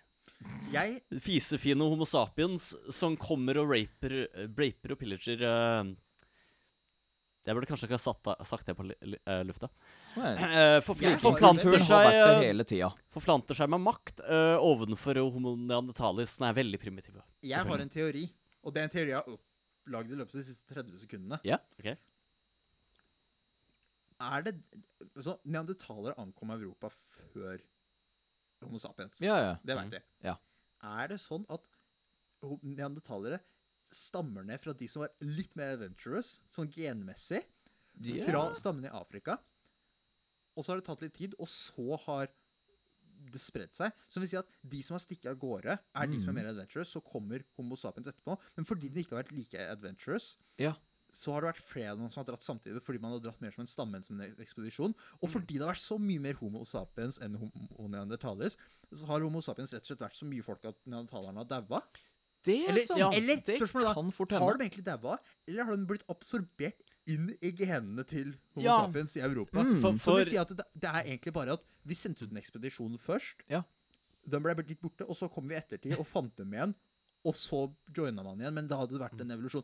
Speaker 2: Jeg
Speaker 3: Fisefine homo sapiens som kommer og raper, raper og pillager eh, Jeg burde kanskje ikke ha satt, sagt det på eh, lufta.
Speaker 2: Har-
Speaker 3: forplanter, seg, forplanter seg med makt uh, ovenfor homo neandertalis, Den er veldig primitiv.
Speaker 2: Jeg har en teori, og det er en teori jeg har opp- lagd i løpet av de siste 30 sekundene.
Speaker 1: Ja.
Speaker 3: Ok.
Speaker 2: Er det så Neandertalere ankom Europa før Homo sapiens.
Speaker 1: Ja, ja.
Speaker 2: Det veit vi.
Speaker 1: Ja.
Speaker 2: Er det sånn at neandertalere stammer ned fra de som var litt mer adventurous, sånn genmessig,
Speaker 1: yeah.
Speaker 2: fra stammene i Afrika? Og så har det tatt litt tid, og så har det spredt seg. Som vil si at de som har stikket av gårde, er de som er
Speaker 1: Mm.
Speaker 2: mer adventurous. Så kommer Homo sapiens etterpå. Men fordi de ikke har vært like adventurous,
Speaker 1: Ja.
Speaker 2: Så har det vært flere av dem som har dratt samtidig, fordi man har dratt mer som en stamme enn som en ekspedisjon. Og
Speaker 1: Mm.
Speaker 2: fordi det har vært så mye mer Homo sapiens enn homo neandertalers, så har Homo sapiens rett og slett vært så mye folk at neandertalerne har daua.
Speaker 1: Det er
Speaker 2: Eller,
Speaker 1: sant.
Speaker 2: ja, eller
Speaker 1: det
Speaker 2: spørsmålet da,
Speaker 1: kan fortelle.
Speaker 2: har de egentlig daua, eller har de blitt absorbert inn i genene til Homo
Speaker 3: Ja.
Speaker 2: sapiens i Europa?
Speaker 1: Mm.
Speaker 3: For, for
Speaker 2: det vi sier at det, det er egentlig bare at vi sendte ut en ekspedisjon først.
Speaker 1: Ja.
Speaker 2: Den ble litt borte, og så kom vi i ettertid og fant dem igjen. Og så joina man igjen, men da hadde det vært en evolusjon.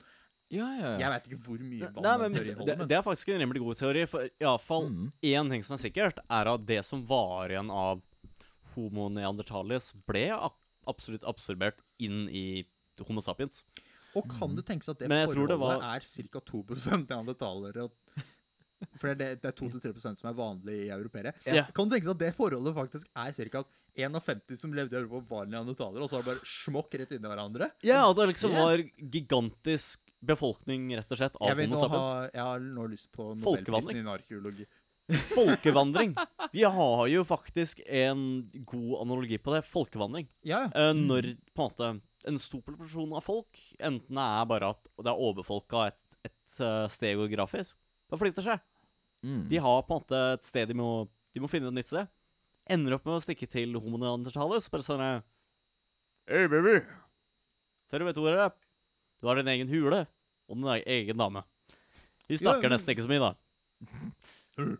Speaker 1: Ja, ja, ja.
Speaker 2: Jeg veit ikke hvor mye vann
Speaker 3: Nei, men
Speaker 2: teori
Speaker 3: det,
Speaker 2: holder, men
Speaker 3: det er faktisk en rimelig god teori. For iallfall
Speaker 1: Mm.
Speaker 3: én ting som er sikkert, er at det som var igjen av Homo neandertalis, ble absolutt absorbert inn i Homo sapiens.
Speaker 2: Og kan det tenkes at det forholdet
Speaker 3: det var-
Speaker 2: er ca. 2 neandertalere? og- For det er, det, det er 2-3 som er vanlig i europeere.
Speaker 3: Ja.
Speaker 2: Kan du tenke deg at det forholdet faktisk er ca. 51 som levde i Europa, var neandertalere, og så har det bare smokk rett inni hverandre?
Speaker 3: Ja, at det liksom var gigantisk befolkning, rett og slett, av
Speaker 2: Jeg,
Speaker 3: Homo sapiens.
Speaker 2: ha, jeg har nå lyst på
Speaker 3: Folkevandring.
Speaker 2: Nobelprisen innen arkeologi.
Speaker 3: Folkevandring. Vi har jo faktisk en god analogi på det. Folkevandring.
Speaker 2: Ja, ja.
Speaker 3: Eh, når på en måte en stor proporsjon av folk enten er bare at det er overfolka et, et eh, sted geografisk, bare flytter seg.
Speaker 1: Mm.
Speaker 3: De har på en måte et sted de må, de må finne et nytt sted. Ender opp med å stikke til Homo neandertalis. Bare sånn Hei, baby. Dere vet ordet. er? Du har din egen hule og din egen dame. Vi snakker
Speaker 2: Ja, men-
Speaker 3: nesten ikke så mye, da.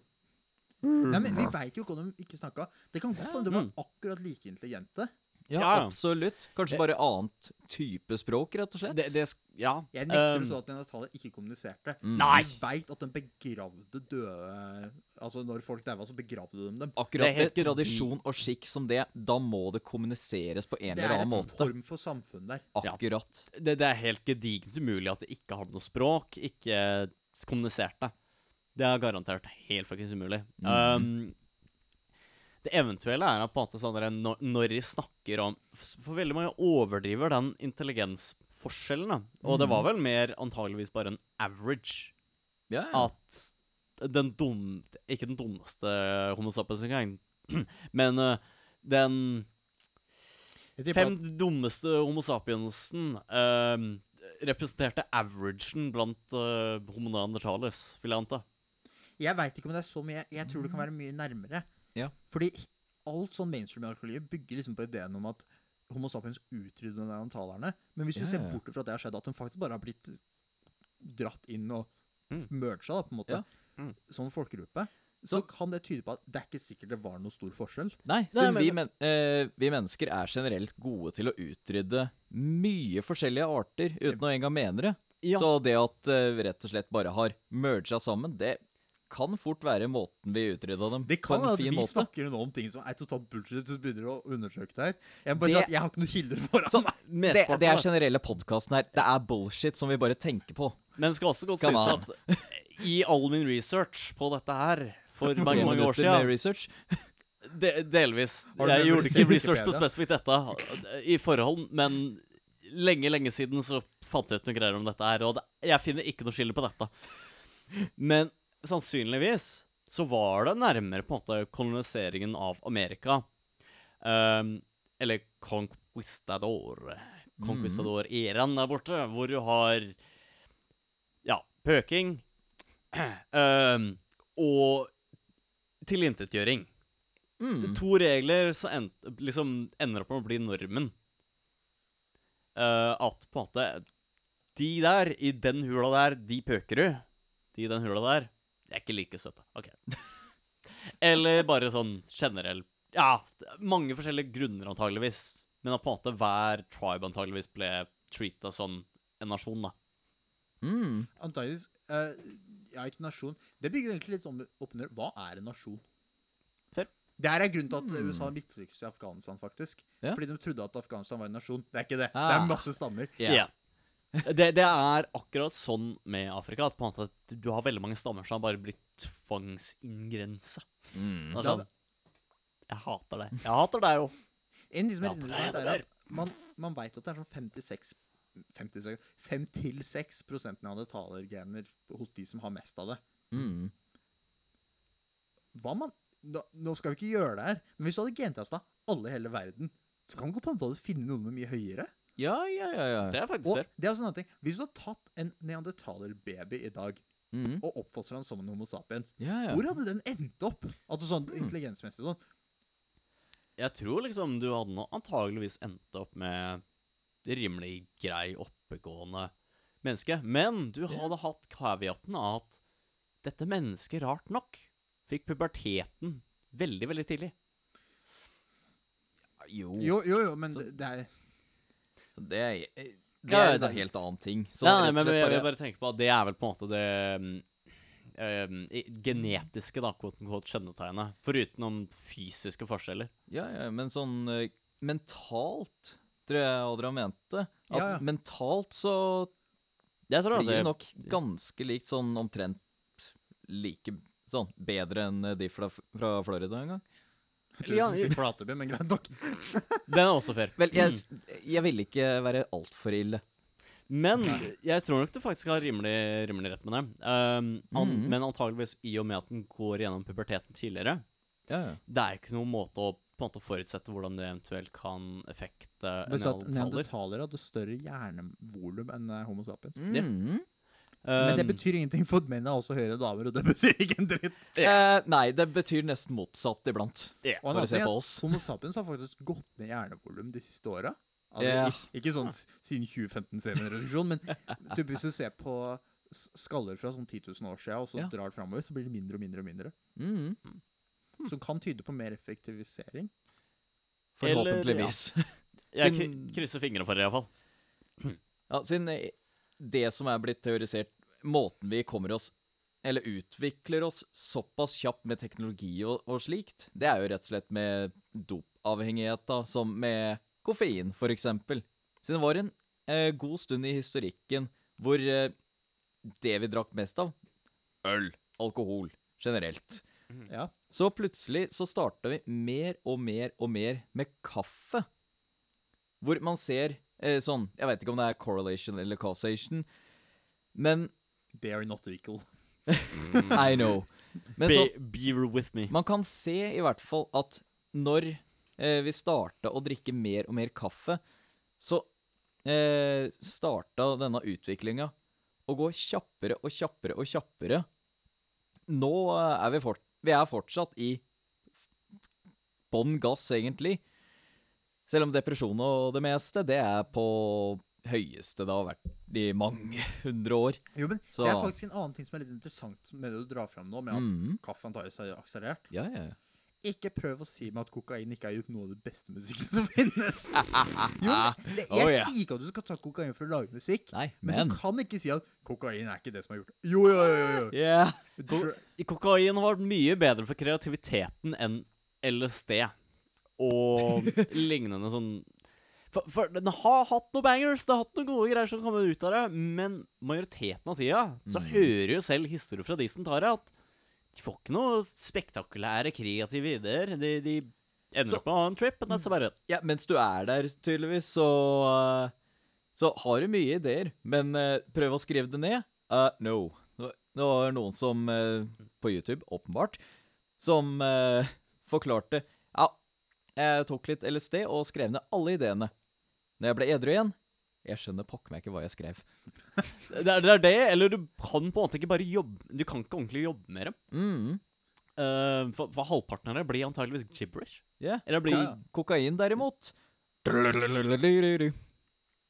Speaker 2: Nei, men Vi veit jo ikke om de ikke snakka. Det kan godt hende de var
Speaker 3: Mm.
Speaker 2: akkurat like intelligente.
Speaker 1: Ja,
Speaker 3: Ja, ja.
Speaker 1: absolutt. Kanskje
Speaker 3: Det-
Speaker 1: bare annet type språk, rett og slett.
Speaker 3: Det, det Ja.
Speaker 2: Jeg nekter
Speaker 3: um,
Speaker 2: å tro at neandertalere ikke kommuniserte.
Speaker 1: Mm.
Speaker 3: Nei.
Speaker 2: Vi veit at de begravde døde Altså når folk daua, så begravde de dem.
Speaker 1: Akkurat
Speaker 3: Det er
Speaker 1: med tradisjon og skikk som det, da må det kommuniseres på en
Speaker 2: Det
Speaker 1: annen
Speaker 2: er
Speaker 1: Det
Speaker 2: et
Speaker 1: en
Speaker 2: form for samfunn der.
Speaker 3: Ja.
Speaker 1: Akkurat.
Speaker 3: det, det er helt gedigent umulig at det ikke hadde noe språk, ikke kommuniserte. Det er garantert helt fuckings umulig.
Speaker 1: Mm.
Speaker 3: Um, det eventuelle er at på en måte sånn der, når, når de snakker om For veldig mange overdriver den intelligensforskjellen. da. Og det var vel mer antageligvis bare en average.
Speaker 1: Ja, ja.
Speaker 3: At den dum... Ikke den dummeste Homo sapiens engang, men uh, den Fem dummeste Homo sapiensen uh, representerte averagen blant uh, Homo neandertalis, vil jeg anta.
Speaker 2: Jeg veit ikke om det er så mye. Jeg tror det kan være mye nærmere.
Speaker 1: Ja.
Speaker 2: Fordi alt sånn mainstream-arkeologi bygger liksom på ideen om at Homo sapiens utryddet neandertalerne. Men hvis du
Speaker 1: Ja,
Speaker 2: ser
Speaker 1: ja.
Speaker 2: bort fra at det har skjedd, at de faktisk bare har blitt dratt inn og
Speaker 3: Mm.
Speaker 2: merga, på en måte.
Speaker 3: Mm.
Speaker 2: som folkegruppe, så kan det tyde på at det er ikke sikkert det var noe stor forskjell.
Speaker 1: Nei,
Speaker 3: Nei, men-
Speaker 1: vi, men, eh, vi mennesker er generelt gode til å utrydde mye forskjellige arter uten å engang mene det.
Speaker 3: Ja.
Speaker 1: Så det at eh, vi rett og slett bare har merga sammen, det kan fort være måten vi utrydda dem
Speaker 2: Det
Speaker 1: på
Speaker 2: kan
Speaker 1: en
Speaker 2: være at vi snakker nå om ting som er totalt bullshit, så begynner du å undersøke det her. Jeg må bare
Speaker 1: Det-
Speaker 2: si at jeg har ikke noen kilder foran
Speaker 1: Så-
Speaker 2: meg.
Speaker 1: Det, det er generelle podkasten her. Det er bullshit som vi bare tenker på.
Speaker 3: Men skal også godt sies at i all min research på dette her for mange, mange år siden
Speaker 1: research.
Speaker 3: de, Delvis. Jeg gjorde ikke research på spesifikt dette i forhold, men lenge, lenge siden så fant jeg ut noe greier om dette her, og det, jeg finner ikke noe skille på dette. Men sannsynligvis så var det nærmere på en måte koloniseringen av Amerika. Um, eller conquistador. Conquistador-æraen der borte, hvor du har ja, pøking um, og tilintetgjøring.
Speaker 1: Mm.
Speaker 3: To regler som en, liksom ender opp med å bli normen. Uh, at på en måte De der, i den hula der, de pøker du. De i den hula der, de er ikke like søte. Ok. Eller bare sånn generell Ja, mange forskjellige grunner antageligvis. Men at på en måte hver tribe antageligvis ble treata som en nasjon, da.
Speaker 1: Mm.
Speaker 2: Antageligvis uh, Ja, ikke nasjon. Det bygger egentlig litt sånn opp ned. Hva er en nasjon?
Speaker 3: Fair.
Speaker 2: Det her er grunnen til at
Speaker 1: USA
Speaker 2: USA mislyktes i Afghanistan, faktisk.
Speaker 1: Ja.
Speaker 2: Fordi de trodde at Afghanistan var en nasjon. Det er ikke det. Det
Speaker 1: Ah.
Speaker 2: er masse stammer.
Speaker 1: Ja.
Speaker 3: Det, det er akkurat sånn med Afrika at på en måte at du har veldig mange stammer som har bare blitt tvangsinngrensa.
Speaker 1: Mm.
Speaker 3: Sånn, jeg hater det. Jeg hater deg jo.
Speaker 2: En ting som er
Speaker 3: det
Speaker 2: interessant, er at man, man veit at det er sånn 56 56 5-6% neandertalergener hos de som har mest av det.
Speaker 1: Mm.
Speaker 2: Hva man nå, Nå skal vi ikke gjøre det her, men hvis du hadde gentesta alle i hele verden, så kan det godt hende du hadde funnet noen med mye høyere.
Speaker 1: Ja, ja, ja. ja.
Speaker 3: Det er faktisk
Speaker 2: Og det er også en annen ting. Hvis du hadde tatt en neandertalerbaby i dag
Speaker 1: Mm.
Speaker 2: og oppfostra den som en Homo sapiens,
Speaker 1: ja, ja.
Speaker 2: hvor hadde den endt opp? Altså sånn
Speaker 1: Mm.
Speaker 2: intelligensmessig sånn.
Speaker 3: Jeg tror liksom du hadde nå antageligvis endt opp med rimelig grei, oppegående menneske. Men du hadde hatt caveaten av at dette mennesket, rart nok, fikk puberteten veldig, veldig tidlig.
Speaker 1: Jo,
Speaker 2: Jo, jo, jo, men
Speaker 1: Så-
Speaker 2: det, det er
Speaker 1: det er, det er
Speaker 3: det-
Speaker 1: en helt annen ting. Så
Speaker 3: Nei, nei, men jeg
Speaker 1: bare-
Speaker 3: bare tenke på at det er vel på en måte det um, genetiske da, quote unquote, kjennetegnet. Foruten om fysiske forskjeller.
Speaker 1: Ja, ja, men sånn uh, mentalt tror jeg Adrian mente. At
Speaker 2: Ja, ja.
Speaker 1: mentalt så
Speaker 3: Jeg tror
Speaker 1: blir det nok ganske likt sånn omtrent like sånn bedre enn de fra, fra Florida en gang.
Speaker 2: Jeg tror du skulle si Flateby, men greit nok.
Speaker 3: Den er også fair.
Speaker 1: Vel, jeg, jeg vil ikke være altfor ille.
Speaker 3: Men jeg tror nok du faktisk har rimelig, rimelig rett med det. Um, an,
Speaker 1: mm.
Speaker 3: Men antageligvis i og med at den går gjennom puberteten tidligere.
Speaker 1: Ja, ja.
Speaker 3: Det er ikke noen måte å på en måte forutsette hvordan det eventuelt kan effekte neandertaler.
Speaker 2: neandertalere hadde større hjernevolum enn Homo sapiens.
Speaker 1: Mm.
Speaker 2: Men det
Speaker 3: Um,
Speaker 2: betyr ingenting, for menn er også høyere damer, og det betyr ikke en dritt.
Speaker 1: Eh, nei, det betyr nesten motsatt iblant.
Speaker 2: En
Speaker 1: Bare
Speaker 2: annen
Speaker 1: se på oss.
Speaker 2: Homo sapiens har faktisk gått ned i hjernevolum de siste åra. Altså, yeah. Ikke sånn siden 2015 ser vi en reduksjon, men typ, hvis du ser på skaller fra sånn 10 000 år siden, og så
Speaker 1: Ja.
Speaker 2: drar framover, så blir det mindre og mindre og mindre.
Speaker 1: Mm.
Speaker 2: Som kan tyde på mer effektivisering.
Speaker 3: Eller,
Speaker 1: ja.
Speaker 3: Jeg krysser fingrene for det, iallfall.
Speaker 1: Ja, siden det som er blitt teorisert Måten vi kommer oss Eller utvikler oss såpass kjapt med teknologi og, og slikt, det er jo rett og slett med dopavhengighet, da, som med koffein, for eksempel. Så det var en eh, god stund i historikken hvor eh, det vi drakk mest av Øl. Alkohol. Generelt.
Speaker 2: Ja.
Speaker 1: Så plutselig så starta vi mer og mer og mer med kaffe. Hvor man ser eh, sånn Jeg vet ikke om det er correlation eller causation, men
Speaker 2: They are not equal.
Speaker 1: I know. Men så,
Speaker 3: Be, beaver with me.
Speaker 1: man kan se i hvert fall at når eh, vi starta å drikke mer og mer kaffe, så eh, starta denne utviklinga å gå kjappere og kjappere og kjappere. Nå eh, er vi, fort, vi er fortsatt i bånn gass, egentlig. Selv om depresjon og det meste, det er på høyeste det har vært i mange hundre år.
Speaker 2: Jo, men
Speaker 1: Så-
Speaker 2: Det er faktisk en annen ting som er litt interessant med det du drar fram nå, med at
Speaker 1: mm.
Speaker 2: kaffe antakeligvis har akselerert.
Speaker 1: Ja, ja, ja.
Speaker 2: Ikke prøv å si meg at kokain ikke har gjort noe av det beste musikken som finnes. Jo, det, jeg
Speaker 1: Oh, yeah.
Speaker 2: sier ikke at du skal ta kokain for å lage musikk,
Speaker 1: Nei,
Speaker 2: men,
Speaker 1: men
Speaker 2: du kan ikke si at kokain er ikke det som har gjort det. Jo, jo, jo. jo, jo.
Speaker 1: Yeah.
Speaker 3: Ko Kokain har vært mye bedre for kreativiteten enn LSD og lignende sånn for, for den har hatt noen bangers, det har hatt noen gode greier som kommer ut av det, men majoriteten av tida så
Speaker 1: Mm.
Speaker 3: hører jo selv historier fra de som tar det, at de får ikke noe spektakulære kreative ideer. De, de ender opp med en trip, and that's about it.
Speaker 1: Ja, mens du er der, tydeligvis, så Så har du mye ideer, men uh, prøv å skrive det ned. Uh, no. Det var noen som eh, På YouTube, åpenbart, som forklarte jeg tok litt LSD og skrev ned alle ideene. Når jeg ble edru igjen Jeg skjønner pokker meg ikke hva jeg skrev.
Speaker 3: Det er, det er det, eller du kan på en måte ikke bare jobbe Du kan ikke ordentlig jobbe med dem.
Speaker 1: Mm.
Speaker 3: Uh, for, for halvparten av det blir antageligvis gibberish.
Speaker 1: Ja.
Speaker 3: Eller blir
Speaker 2: Ja, ja.
Speaker 1: Kokain, derimot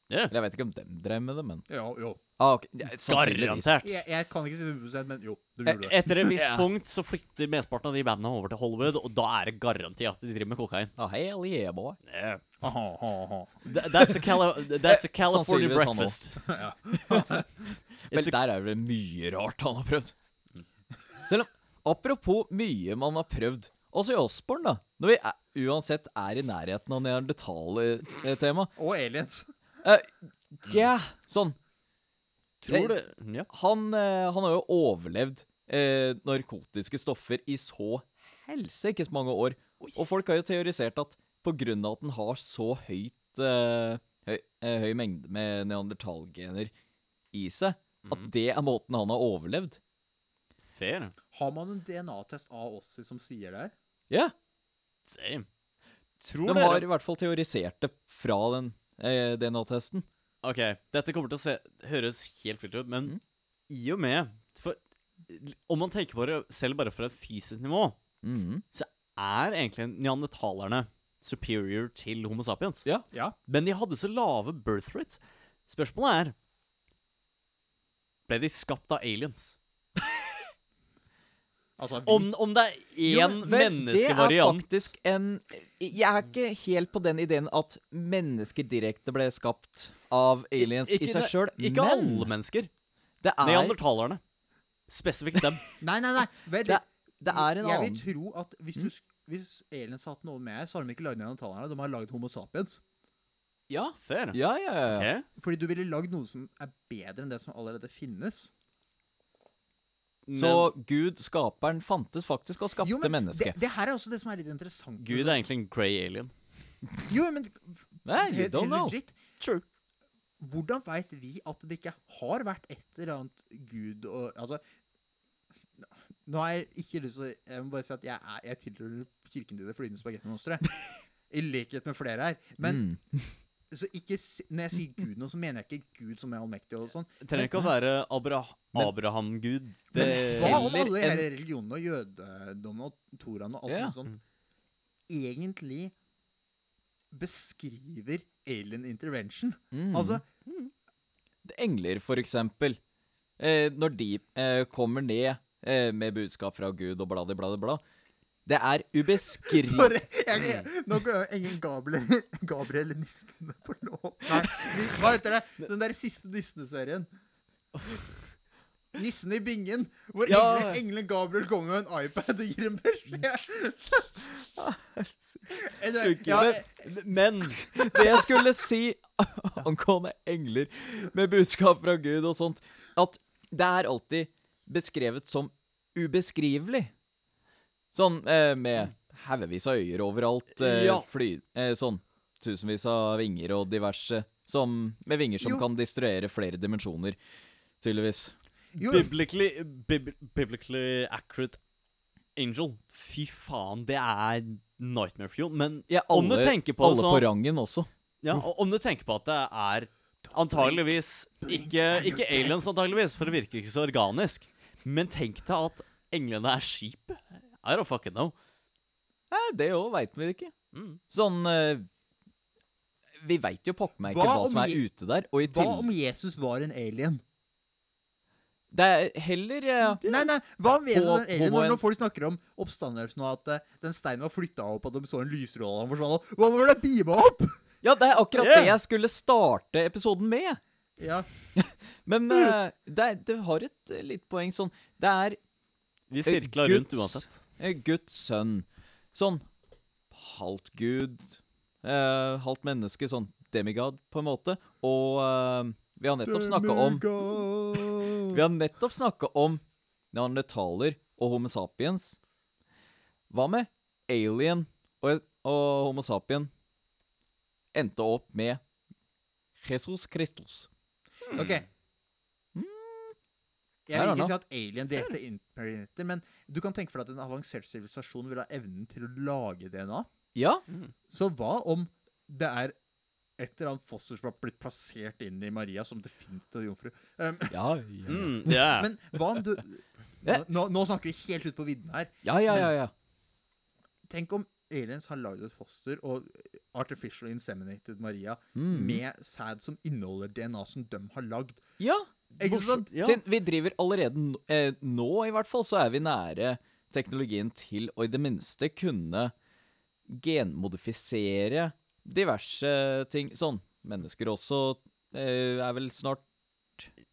Speaker 3: Ja.
Speaker 1: Eller jeg vet ikke om dem drev med det, men
Speaker 2: Ja, jo.
Speaker 1: ah, okay. ja.
Speaker 3: Garantert.
Speaker 2: Jeg, jeg kan ikke si det 100 men jo, du
Speaker 3: E-
Speaker 2: gjorde det.
Speaker 3: Etter et visst
Speaker 1: yeah.
Speaker 3: punkt så flytter mesteparten av de bandene over til Hollywood, og da er det garanti at de driver med kokain.
Speaker 1: Ah, hell yeah, boy.
Speaker 3: Yeah.
Speaker 2: Aha, aha, aha.
Speaker 3: That's a, Cali that's a
Speaker 1: Eh,
Speaker 3: California breakfast. A-
Speaker 1: der er det mye rart han har prøvd. Selv om Apropos mye man har prøvd. Også i Osborne, da. Når vi er, uansett er i nærheten av neandertaler-tema.
Speaker 2: Og aliens.
Speaker 1: Eh, Ja, sånn.
Speaker 3: Tror det Ja.
Speaker 1: Han, uh, han har jo overlevd uh, narkotiske stoffer i så helsikes mange år. Og folk har jo teorisert at av at den har så høyt høy, høy mengde med neandertalgener i seg, at
Speaker 3: Mhm.
Speaker 1: det er måten han har overlevd.
Speaker 3: Fair.
Speaker 2: Har man en DNA-test av oss som sier det her?
Speaker 1: Ja,
Speaker 3: Same. Tror
Speaker 1: de
Speaker 3: dere
Speaker 1: har i hvert fall teorisert det fra den eh, DNA-testen.
Speaker 3: OK, dette kommer til å se, høres helt vilt ut, men
Speaker 1: Mm.
Speaker 3: i og med For om man tenker på det selv bare fra et fysisk nivå,
Speaker 1: mm.
Speaker 3: så er egentlig neandertalerne superior til Homo sapiens.
Speaker 1: Ja.
Speaker 2: Ja.
Speaker 3: Men de hadde så lave birth rates. Spørsmålet er Ble de skapt av aliens?
Speaker 2: Altså, vi,
Speaker 3: Om, om det er én
Speaker 1: menneskevariant Det er faktisk en Jeg er ikke helt på den ideen at mennesker direkte ble skapt av aliens i
Speaker 3: Ikke
Speaker 1: seg sjøl, men
Speaker 3: Ikke alle mennesker.
Speaker 1: det er,
Speaker 3: Neandertalerne. Spesifikt dem.
Speaker 2: Nei, nei, nei. Vel,
Speaker 1: det, det er en
Speaker 2: jeg
Speaker 1: annen
Speaker 2: vil tro at hvis, du, sk- hvis aliens hadde noe med, så har de ikke lagd neandertalerne. De har lagd Homo sapiens.
Speaker 1: Ja,
Speaker 3: Fair.
Speaker 1: ja, ja. ja.
Speaker 3: Okay.
Speaker 2: Fordi du ville lagd noe som er bedre enn det som allerede finnes.
Speaker 1: Så Gud, skaperen, fantes faktisk og skapte
Speaker 2: Jo, men
Speaker 1: mennesket.
Speaker 2: Det, det her er også det som er litt interessant.
Speaker 3: Gud er egentlig en grey alien.
Speaker 2: Jo, men
Speaker 1: Nei, you don't know.
Speaker 2: legit.
Speaker 3: True.
Speaker 2: Hvordan veit vi at det ikke har vært et eller annet Gud og Altså Nå har jeg ikke lyst til å Jeg må bare si at jeg, er, jeg tilhører kirken til det flytende spagettimonstre. I likhet med flere her. Men
Speaker 1: Mm.
Speaker 2: Så ikke, når jeg sier Gud nå, så mener jeg ikke Gud som er allmektig og sånn.
Speaker 3: Det trenger ikke å være Abra Abraham-gud.
Speaker 2: Men hva om alle
Speaker 1: en-
Speaker 2: disse religionene og jødedommen og toraen og alt
Speaker 1: Ja.
Speaker 2: sånt egentlig beskriver alien intervention?
Speaker 1: Mm.
Speaker 2: Altså
Speaker 1: Engler, for eksempel. Eh, når de eh, kommer ned eh, med budskap fra Gud og bla, bla, bla, bla. Det er ubeskrivelig
Speaker 2: Sorry, jeg, jeg, nå går ingen Gabriel, Gabriel Nissen på lov. Nei, hva heter det? Den der siste nisseserien. Nissen i bingen, hvor
Speaker 1: Ja.
Speaker 2: engelen Gabriel kommer med en iPad og gir en beskjed. Ja.
Speaker 1: Men det jeg skulle si angående engler med budskap fra Gud og sånt, at det er alltid beskrevet som ubeskrivelig. Sånn eh, med haugevis av øyer overalt, eh,
Speaker 3: Ja.
Speaker 1: fly, eh, sånn tusenvis av vinger og diverse, som, med vinger som
Speaker 2: Jo.
Speaker 1: kan distruere flere dimensjoner, tydeligvis.
Speaker 2: jo,
Speaker 3: Biblically, bib biblically accurate angel. Fy faen, det er nightmare fuel. Men
Speaker 1: Ja,
Speaker 3: om du
Speaker 1: alle,
Speaker 3: tenker på
Speaker 1: Alle så, på
Speaker 3: sånn
Speaker 1: rangen også.
Speaker 3: Ja, og om du tenker på at det er antageligvis ikke, ikke aliens, antageligvis, for det virker ikke så organisk. Men tenk deg at englene er skip. I don't fucking know.
Speaker 1: Nei, det òg veit vi ikke.
Speaker 3: Mm.
Speaker 1: Sånn eh, Vi veit jo pokker meg ikke
Speaker 2: Hva
Speaker 1: hva
Speaker 2: om
Speaker 1: som er
Speaker 2: Je-
Speaker 1: ute der. Og i
Speaker 2: hva
Speaker 1: tillegg
Speaker 2: om Jesus var en alien?
Speaker 1: Det er heller eh,
Speaker 2: Nei, nei, hva om Jesus var en alien? Når, når folk snakker om oppstandelsen og at eh, den steinen var flytta opp, at de så en lysråde og han forsvant Hva var det beama opp?
Speaker 1: Ja, det er akkurat
Speaker 3: Yeah.
Speaker 1: det jeg skulle starte episoden med.
Speaker 2: Ja.
Speaker 1: Men eh, det, er- det har et eh, litt poeng sånn Det er
Speaker 3: Vi sirkla
Speaker 1: Guds-
Speaker 3: rundt uansett.
Speaker 1: Eh, Guds sønn. Sånn halvt gud, eh, halvt menneske, sånn demigod, på en måte. Og eh, vi har nettopp snakka om Vi har nettopp snakka om neandertaler og Homo sapiens. Hva med alien og, og Homo sapien endte opp med Jesus Kristus?
Speaker 2: OK. Jeg vil ikke si at alien direkte impregnerer, men du kan tenke for deg at en avansert sivilisasjon vil ha evnen til å lage DNA.
Speaker 1: Ja.
Speaker 2: Så hva om det er et eller annet foster som har blitt plassert inn i Maria som definitivt jomfru? Um,
Speaker 1: Ja, ja.
Speaker 3: Mm, ja.
Speaker 2: men hva om du nå, nå snakker vi helt ut på vidden her.
Speaker 1: Ja, ja, ja. ja.
Speaker 2: Tenk om aliens har lagd et foster og artificial inseminated Maria
Speaker 1: Mm.
Speaker 2: med sæd som inneholder DNA som de har lagd.
Speaker 1: ja.
Speaker 2: Ikke sant?
Speaker 3: Ja.
Speaker 1: Siden vi driver allerede n- eh, nå, i hvert fall, så er vi nære teknologien til å i det minste kunne genmodifisere diverse ting. Sånn. Mennesker også eh, er vel snart,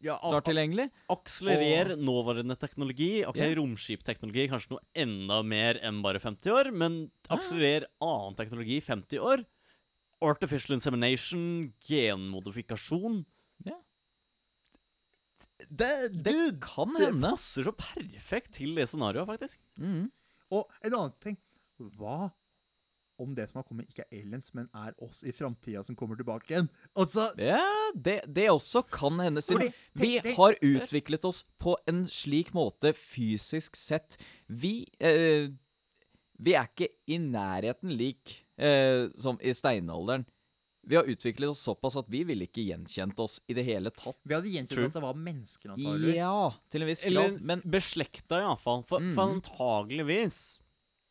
Speaker 3: ja
Speaker 1: snart tilgjengelig.
Speaker 3: Akselerer nåværende teknologi. Ok,
Speaker 1: yeah.
Speaker 3: Romskipteknologi kanskje noe enda mer enn bare 50 år, men akselerer annen teknologi 50 år. Artificial insemination, genmodifikasjon
Speaker 1: Ja.
Speaker 3: det, det,
Speaker 1: Kan
Speaker 3: det passer så perfekt til det scenarioet, faktisk.
Speaker 1: Mm.
Speaker 2: Og en annen ting Hva om det som har kommet, ikke er aliens, men er oss i framtida som kommer tilbake igjen? Altså
Speaker 1: Ja, det, det også kan hende. Siden
Speaker 2: Fordi,
Speaker 1: vi har utviklet oss på en slik måte fysisk sett. Vi eh, Vi er ikke i nærheten lik eh, som i steinalderen. Vi har utviklet oss såpass at vi ville ikke gjenkjent oss i det hele tatt.
Speaker 2: Vi hadde gjenkjent
Speaker 3: True.
Speaker 2: at det var mennesker, antageligvis.
Speaker 1: Ja, til en viss
Speaker 3: Eller
Speaker 1: grad. Men
Speaker 3: beslekta, iallfall. For,
Speaker 1: mm.
Speaker 3: for antageligvis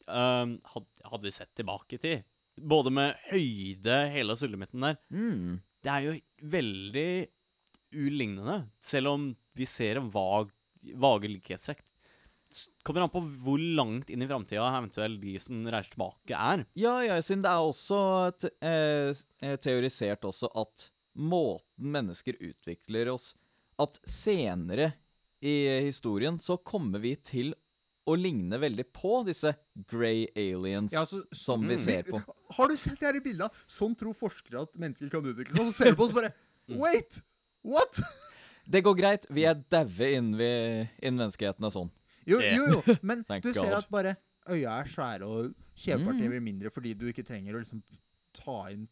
Speaker 3: um, had, Hadde vi sett tilbake i tid, både med høyde, hele sulamitten der
Speaker 1: mm,
Speaker 3: Det er jo veldig ulignende, selv om vi ser en vag, vage likhetstrekk. Kommer an på hvor langt inn i framtida eventuelt de som reiser tilbake, er.
Speaker 1: Ja, ja, siden det er også te eh, eh, teorisert også at måten mennesker utvikler oss At senere i historien så kommer vi til å ligne veldig på disse grey aliens
Speaker 2: Ja, altså,
Speaker 1: som vi
Speaker 3: mm.
Speaker 1: ser på.
Speaker 2: Har du sett de her i bildene? Sånn tror forskere at mennesker kan utvikle seg. Og så ser du på oss bare Wait! What?
Speaker 1: Det går greit. Vi er daue innen, innen menneskeheten er sånn.
Speaker 2: Jo,
Speaker 3: Det-
Speaker 2: jo, jo. Men du ser
Speaker 1: God.
Speaker 2: at bare øya er svære, og kjevepartiet
Speaker 1: Mm.
Speaker 2: blir mindre fordi du ikke trenger å liksom ta inn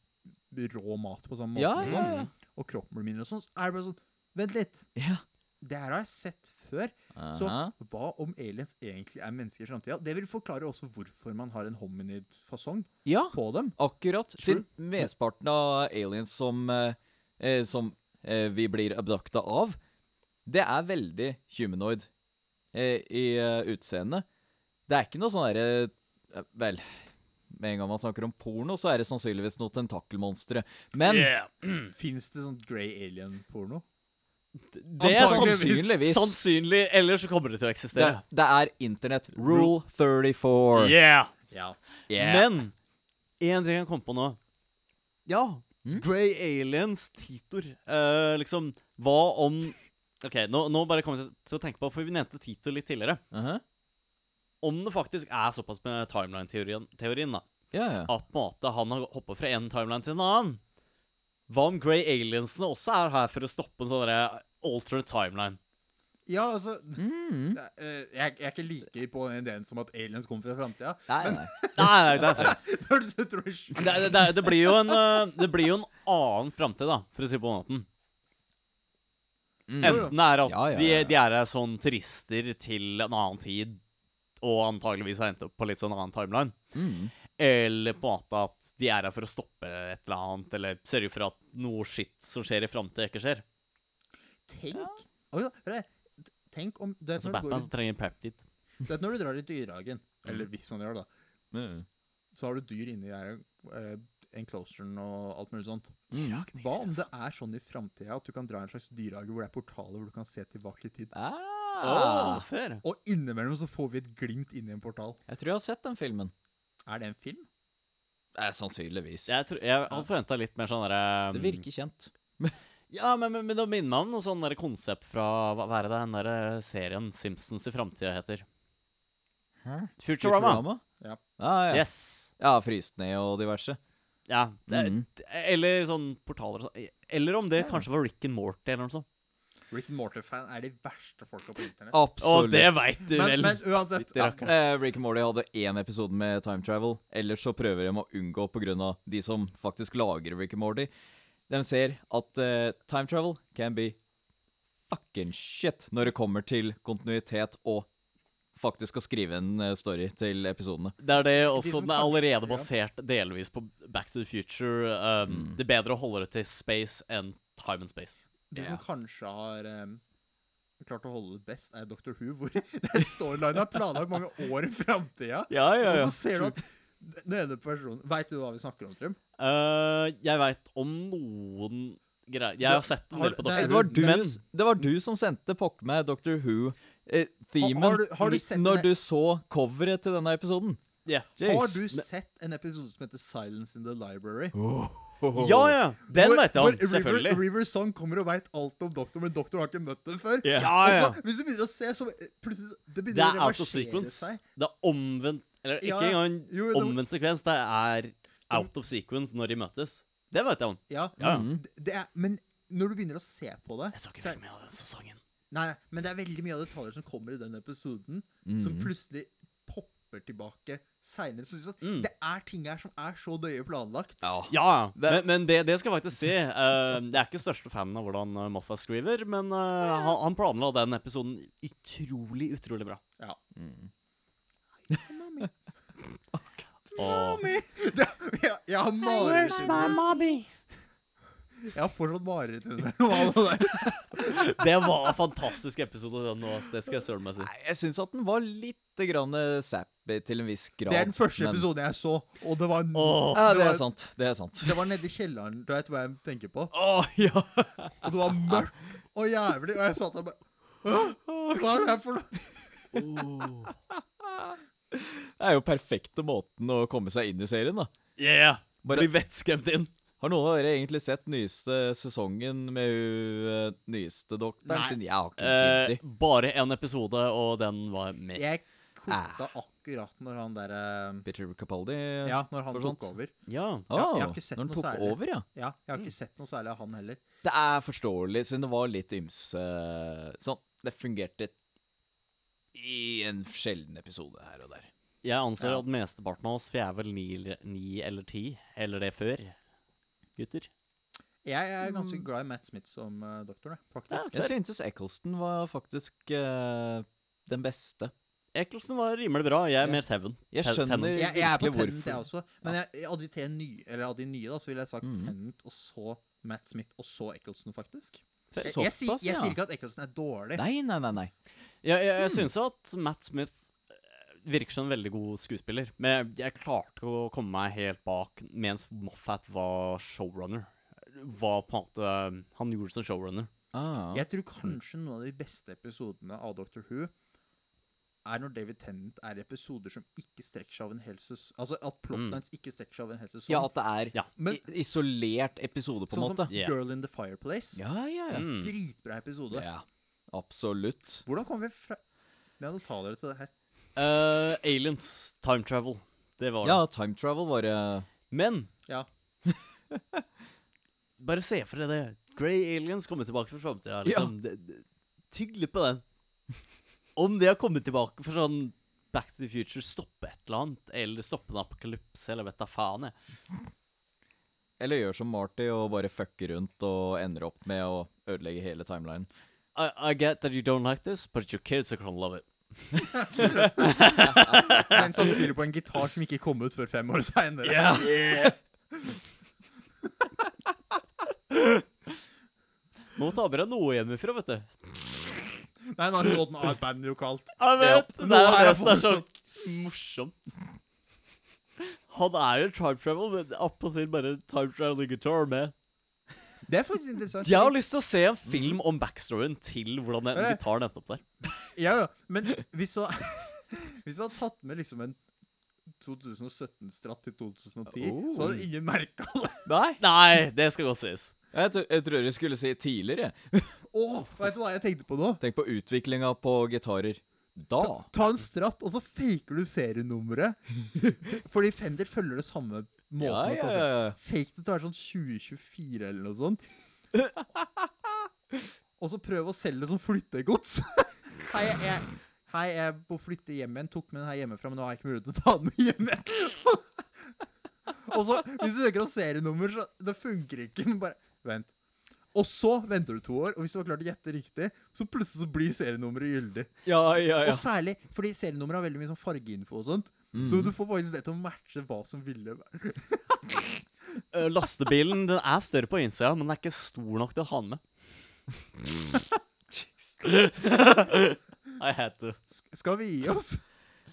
Speaker 2: rå mat på samme måte.
Speaker 1: Ja,
Speaker 2: og, sånn.
Speaker 1: ja.
Speaker 2: og kroppen blir mindre og sånn. Så er det bare sånn Vent litt.
Speaker 1: Ja.
Speaker 2: Det her har jeg sett før. Så hva om aliens egentlig er mennesker i framtida? Det vil forklare også hvorfor man har en hominid-fasong
Speaker 1: ja,
Speaker 2: på dem.
Speaker 1: akkurat. Siden mesteparten av aliens som, eh, eh, som eh, vi blir abducta av, det er veldig humanoid i uh, utseendet. Det er ikke noe sånn derre eh, Vel, med en gang man snakker om porno, så er det sannsynligvis noe tentakelmonstre. Men
Speaker 3: Yeah.
Speaker 2: Fins det sånn grey alien-porno?
Speaker 3: Det er
Speaker 1: sannsynligvis
Speaker 3: sannsynlig, eller så kommer det til å
Speaker 1: det,
Speaker 3: eksistere.
Speaker 1: det er internett. Rule 34.
Speaker 3: Yeah.
Speaker 2: Yeah.
Speaker 1: Yeah.
Speaker 3: Men en ting jeg kom på nå Ja,
Speaker 1: Mm?
Speaker 3: Grey Aliens, Titor. Uh, liksom, hva om OK, nå, nå bare kommer jeg til- å tenke på, for vi nevnte Tito litt tidligere.
Speaker 1: Aha.
Speaker 3: Om det faktisk er såpass med timeline-teorien, teorien, da,
Speaker 1: Ja, ja.
Speaker 3: at på en måte han har hoppa fra en timeline til en annen Hva om Grey Aliensene også er her for å stoppe en sånn alternate timeline?
Speaker 2: ja, altså
Speaker 1: Mm.
Speaker 2: er, eh, jeg, jeg er ikke like på den ideen som at aliens kommer fra framtida.
Speaker 1: Nei, nei.
Speaker 3: Nei, nei, er.
Speaker 2: Det,
Speaker 3: det, det, det blir jo en eh, Det blir jo en annen framtid, da, for å si det på den måten.
Speaker 1: Mm.
Speaker 3: Enten er at
Speaker 1: Ja, ja,
Speaker 3: De,
Speaker 1: ja.
Speaker 3: de er her sånn turister til en annen tid, og antageligvis har endt opp på litt sånn annen timeline.
Speaker 1: Mm.
Speaker 3: Eller på en måte at de er her for å stoppe et eller annet, eller sørge for at noe skitt som skjer i framtida, ikke skjer.
Speaker 2: Tenk her. Tenk om du vet,
Speaker 3: Altså Batman
Speaker 2: går,
Speaker 3: som trenger peptid.
Speaker 2: du vet når du drar i dyrehagen, eller hvis man gjør det, da,
Speaker 1: Mm.
Speaker 2: så har du dyr inni der, eh, enclosuren og alt mulig sånt.
Speaker 1: Mm.
Speaker 2: Hva om det er sånn i framtida at du kan dra en slags dyrehage hvor det er portaler hvor du kan se tilbake i tid?
Speaker 1: Ah.
Speaker 3: oh.
Speaker 2: Og innimellom så får vi et glimt inn i en portal.
Speaker 1: Jeg tror jeg har sett den filmen.
Speaker 2: Er det en film?
Speaker 1: Eh, sannsynligvis.
Speaker 3: Jeg, tror, jeg hadde forventa litt mer sånn derre
Speaker 1: Det virker kjent.
Speaker 3: Ja, men, men, men det minner meg om noe sånn der konsept fra Hva er det den der serien Simpsons i framtida heter? Futurama.
Speaker 1: Ja,
Speaker 2: Ah,
Speaker 1: ja.
Speaker 3: Yes.
Speaker 1: ja fryst ned og diverse.
Speaker 3: Ja. Det,
Speaker 1: Mhm.
Speaker 3: Eller sånn portaler og sånn. Eller om det
Speaker 1: Ja.
Speaker 3: kanskje var Rick and Morty eller noe sånt.
Speaker 2: Rick and Morty-fan er de verste folka på internett.
Speaker 1: Absolutt.
Speaker 3: Og det veit du
Speaker 2: Men,
Speaker 3: vel.
Speaker 2: men uansett
Speaker 3: ja.
Speaker 1: Eh, Rick and Morty hadde én episode med time travel. Ellers så prøver de å unngå pga. de som faktisk lager Rick and Morty. De ser at uh, time travel can be fucking shit når det kommer til kontinuitet og faktisk å skrive en eh, story til episodene.
Speaker 3: Det er det også. Den er allerede basert delvis på Back to the Future. Um,
Speaker 1: Mm.
Speaker 3: Det er bedre å holde det til space enn time and space.
Speaker 2: De
Speaker 1: Ja.
Speaker 2: som kanskje har um, klart å holde det best, er Dr. Who, hvor det storyline er planlagt mange år i framtida.
Speaker 3: Ja,
Speaker 2: Og så ser du at den ene personen Veit du hva vi snakker om, Trym?
Speaker 3: Uh, jeg veit om noen greier Jeg har sett en del på
Speaker 2: Doctor
Speaker 3: Dr.
Speaker 1: Det var,
Speaker 3: Who,
Speaker 1: du,
Speaker 3: men
Speaker 1: det var du som sendte pokker meg Doctor Who-themen
Speaker 2: Har- har du- har du
Speaker 1: når du så coveret til denne episoden.
Speaker 3: ja.
Speaker 2: Har du sett en episode som heter Silence in the Library?
Speaker 3: ja, ja! Den
Speaker 2: Hvor-
Speaker 3: vet jeg
Speaker 2: selvfølgelig. River. River Song kommer og veit alt om doktor, men doktor har ikke møtt den før.
Speaker 3: Ja, ja.
Speaker 2: Altså, hvis du begynner å se, så eh, plutselig Det
Speaker 3: Det
Speaker 2: begynner
Speaker 3: er
Speaker 2: å
Speaker 3: out of
Speaker 2: reversere
Speaker 3: sequence.
Speaker 2: seg.
Speaker 3: Det er omvendt Eller
Speaker 2: Ja,
Speaker 3: ikke engang
Speaker 2: jo, det-
Speaker 3: omvendt sekvens. Det er out of sequence når de møtes. Det vet jeg om.
Speaker 2: Ja,
Speaker 3: Ja, ja.
Speaker 2: Det- det er, men når du begynner å se på det
Speaker 3: Jeg så ikke
Speaker 2: så er-
Speaker 3: veldig mye av den sesongen.
Speaker 2: Nei, men det er veldig mye av detaljer som kommer i den episoden, som
Speaker 1: Mhm.
Speaker 2: plutselig popper tilbake seinere. Så liksom,
Speaker 3: Mm.
Speaker 2: det er ting her som er så døye planlagt.
Speaker 1: Ja.
Speaker 3: Ja,
Speaker 1: Det-
Speaker 3: men, men det, det skal jeg faktisk si. Uh, jeg er ikke største fanen av hvordan Moffa Moffat skriver, men uh, han, han planla den episoden utrolig, utrolig bra.
Speaker 2: Ja.
Speaker 1: Mm.
Speaker 3: Og
Speaker 2: Mami! Det, jeg, jeg har mareritt
Speaker 3: mommy?
Speaker 2: Jeg har fortsatt mareritt under noe av det der.
Speaker 3: Det var en fantastisk episode, den nå. Det skal jeg søren meg si.
Speaker 1: Nei, jeg syns at den var litt grann eh, sappy til en viss grad.
Speaker 2: Det er den første
Speaker 1: men-
Speaker 2: episoden jeg så, og det var
Speaker 3: Åh.
Speaker 1: Ja, det
Speaker 2: det
Speaker 1: er sant. Det er sant.
Speaker 2: Det var nede i kjelleren, du vet hva jeg tenker på.
Speaker 1: Åh, ja.
Speaker 2: Og det var mørkt og jævlig, og jeg satt der bare Hva er det her for noe?
Speaker 1: Det er jo perfekte måten å komme seg inn i serien, da.
Speaker 3: Yeah!
Speaker 1: Bare-
Speaker 3: Bli vettskremt inn.
Speaker 1: Har noen av dere egentlig sett nyeste sesongen med hun eh, nyeste doktoren?
Speaker 2: Nei.
Speaker 1: Siden jeg har ikke
Speaker 3: Eh,
Speaker 1: tid til.
Speaker 3: bare en episode, og den var med.
Speaker 2: Jeg kutta akkurat når han derre
Speaker 1: Peter Capaldi
Speaker 2: Ja, når han tok over.
Speaker 3: Ja.
Speaker 1: Oh,
Speaker 2: Ja, jeg har ikke sett
Speaker 1: når han tok
Speaker 2: særlig.
Speaker 1: over, ja.
Speaker 2: Ja, jeg har ikke sett noe særlig av han heller.
Speaker 1: Det er forståelig, siden det var litt ymse Sånn, det fungerte i en sjelden episode her og der.
Speaker 3: Jeg anser
Speaker 2: Ja.
Speaker 3: at mesteparten av oss, for jeg er vel ni, ni eller ti, eller det før, gutter.
Speaker 2: Jeg er ganske glad i Matt Smith som uh, doktor, jeg, Ja,
Speaker 1: Jeg syntes Eccleston var faktisk uh, den beste.
Speaker 3: Eccleston var rimelig bra. Jeg er
Speaker 1: Ja.
Speaker 3: mer Teven.
Speaker 1: Jeg skjønner
Speaker 3: Tennant.
Speaker 2: Jeg, jeg er på Tennant, jeg også. Men jeg, av de tre nye, eller av de nye, da, så ville jeg sagt
Speaker 1: mm.
Speaker 2: Tennant, og så Matt Smith, og så Eccleston, faktisk.
Speaker 1: Såpass,
Speaker 2: jeg, sier- jeg
Speaker 1: ja.
Speaker 2: sier ikke at Eccleston er dårlig.
Speaker 1: Nei, nei, nei. nei.
Speaker 3: Jeg, jeg, jeg synes at Matt Smith virker som en veldig god skuespiller. Men jeg, jeg klarte å komme meg helt bak mens Moffat var showrunner. Var på en måte Han gjorde det som showrunner.
Speaker 1: Ah.
Speaker 2: Jeg tror kanskje noen av de beste episodene av Doctor Who er når David Tennant er episoder som ikke strekker seg av en hel sesong. Altså at plotlines ikke strekker seg av en hel sesong.
Speaker 1: Ja, at det er
Speaker 3: Ja.
Speaker 2: Men-
Speaker 1: isolert episode, på en
Speaker 2: sånn
Speaker 1: måte.
Speaker 2: som
Speaker 3: yeah.
Speaker 2: Girl in the Fireplace.
Speaker 1: Ja, ja, ja.
Speaker 3: Mm.
Speaker 2: Dritbra episode.
Speaker 1: Ja, absolutt.
Speaker 2: Hvordan kom vi fra neandertalere til det her?
Speaker 3: Eh, aliens, time travel. Det var det.
Speaker 1: Ja, time travel var det
Speaker 3: Men
Speaker 2: Ja.
Speaker 3: bare se for deg det. Grey aliens kommer tilbake fra framtida. Liksom. Det- det- Tygg litt på den. Om de har kommet tilbake for sånn Back to the Future, stoppe et eller annet, eller stoppe en apokalypse, eller vet da faen, jeg.
Speaker 1: Eller gjør som Marty og bare fucker rundt og ender opp med å ødelegge hele timelinen.
Speaker 3: I, I get that you don't like this, but your kids are gonna love it.
Speaker 2: Mens han spiller på en gitar som ikke kom ut før fem år seinere.
Speaker 3: Yeah. Yeah. Nå med deg noe hjemmefra, vet du.
Speaker 2: Nei, nå har låten av et band jo kalt.
Speaker 3: Jeg vet,
Speaker 2: Ja.
Speaker 3: Det
Speaker 2: Nå
Speaker 3: er det som er så morsomt. Han er jo time travel, men appåtil bare time traveling guitar med.
Speaker 2: Det er faktisk interessant.
Speaker 3: Jeg har lyst til å se en film om backstoryen til hvordan den gitaren endte opp der.
Speaker 2: Ja, ja. Men hvis du har Hvis du hadde tatt med liksom en 2017-stratt til 2010, så hadde ingen merka det.
Speaker 1: Nei,
Speaker 3: Nei, det skal godt sies.
Speaker 1: jeg, jeg tror jeg skulle si tidligere.
Speaker 2: Å, vet du hva jeg tenkte på nå?
Speaker 1: Tenk på utviklinga på gitarer. Da.
Speaker 2: Ta en stratt, og så faker du serienummeret. Fordi Fender følger det samme måten.
Speaker 1: Ja, ja, ja.
Speaker 2: Fake det til å være sånn 2024 eller noe sånt. Og så prøv å selge det som flyttegods. Hei, jeg, hei, jeg må flytte hjem igjen. Tok med den her hjemmefra, men nå har jeg ikke mulighet til å ta den med hjem igjen. Og så, hvis du søker om serienummer, så det funker ikke. Men bare vent. Og så venter du to år, og hvis du har klart å gjette riktig, så plutselig så blir serienummeret gyldig.
Speaker 1: Ja, ja, ja.
Speaker 2: Og særlig fordi serienummeret har veldig mye sånn fargeinfo og sånt. Mm. Så du får faktisk det til å matche hva som ville være.
Speaker 3: Lastebilen den er større på innsida, men den er ikke stor nok til å ha den med. I had to.
Speaker 2: Skal vi gi oss?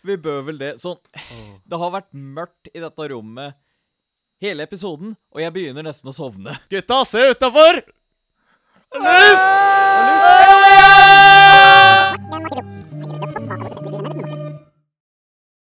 Speaker 1: Vi bør vel det. Sånn. Det har vært mørkt i dette rommet hele episoden, og jeg begynner nesten å sovne.
Speaker 3: Gutta, se utafor! Lys! Lys!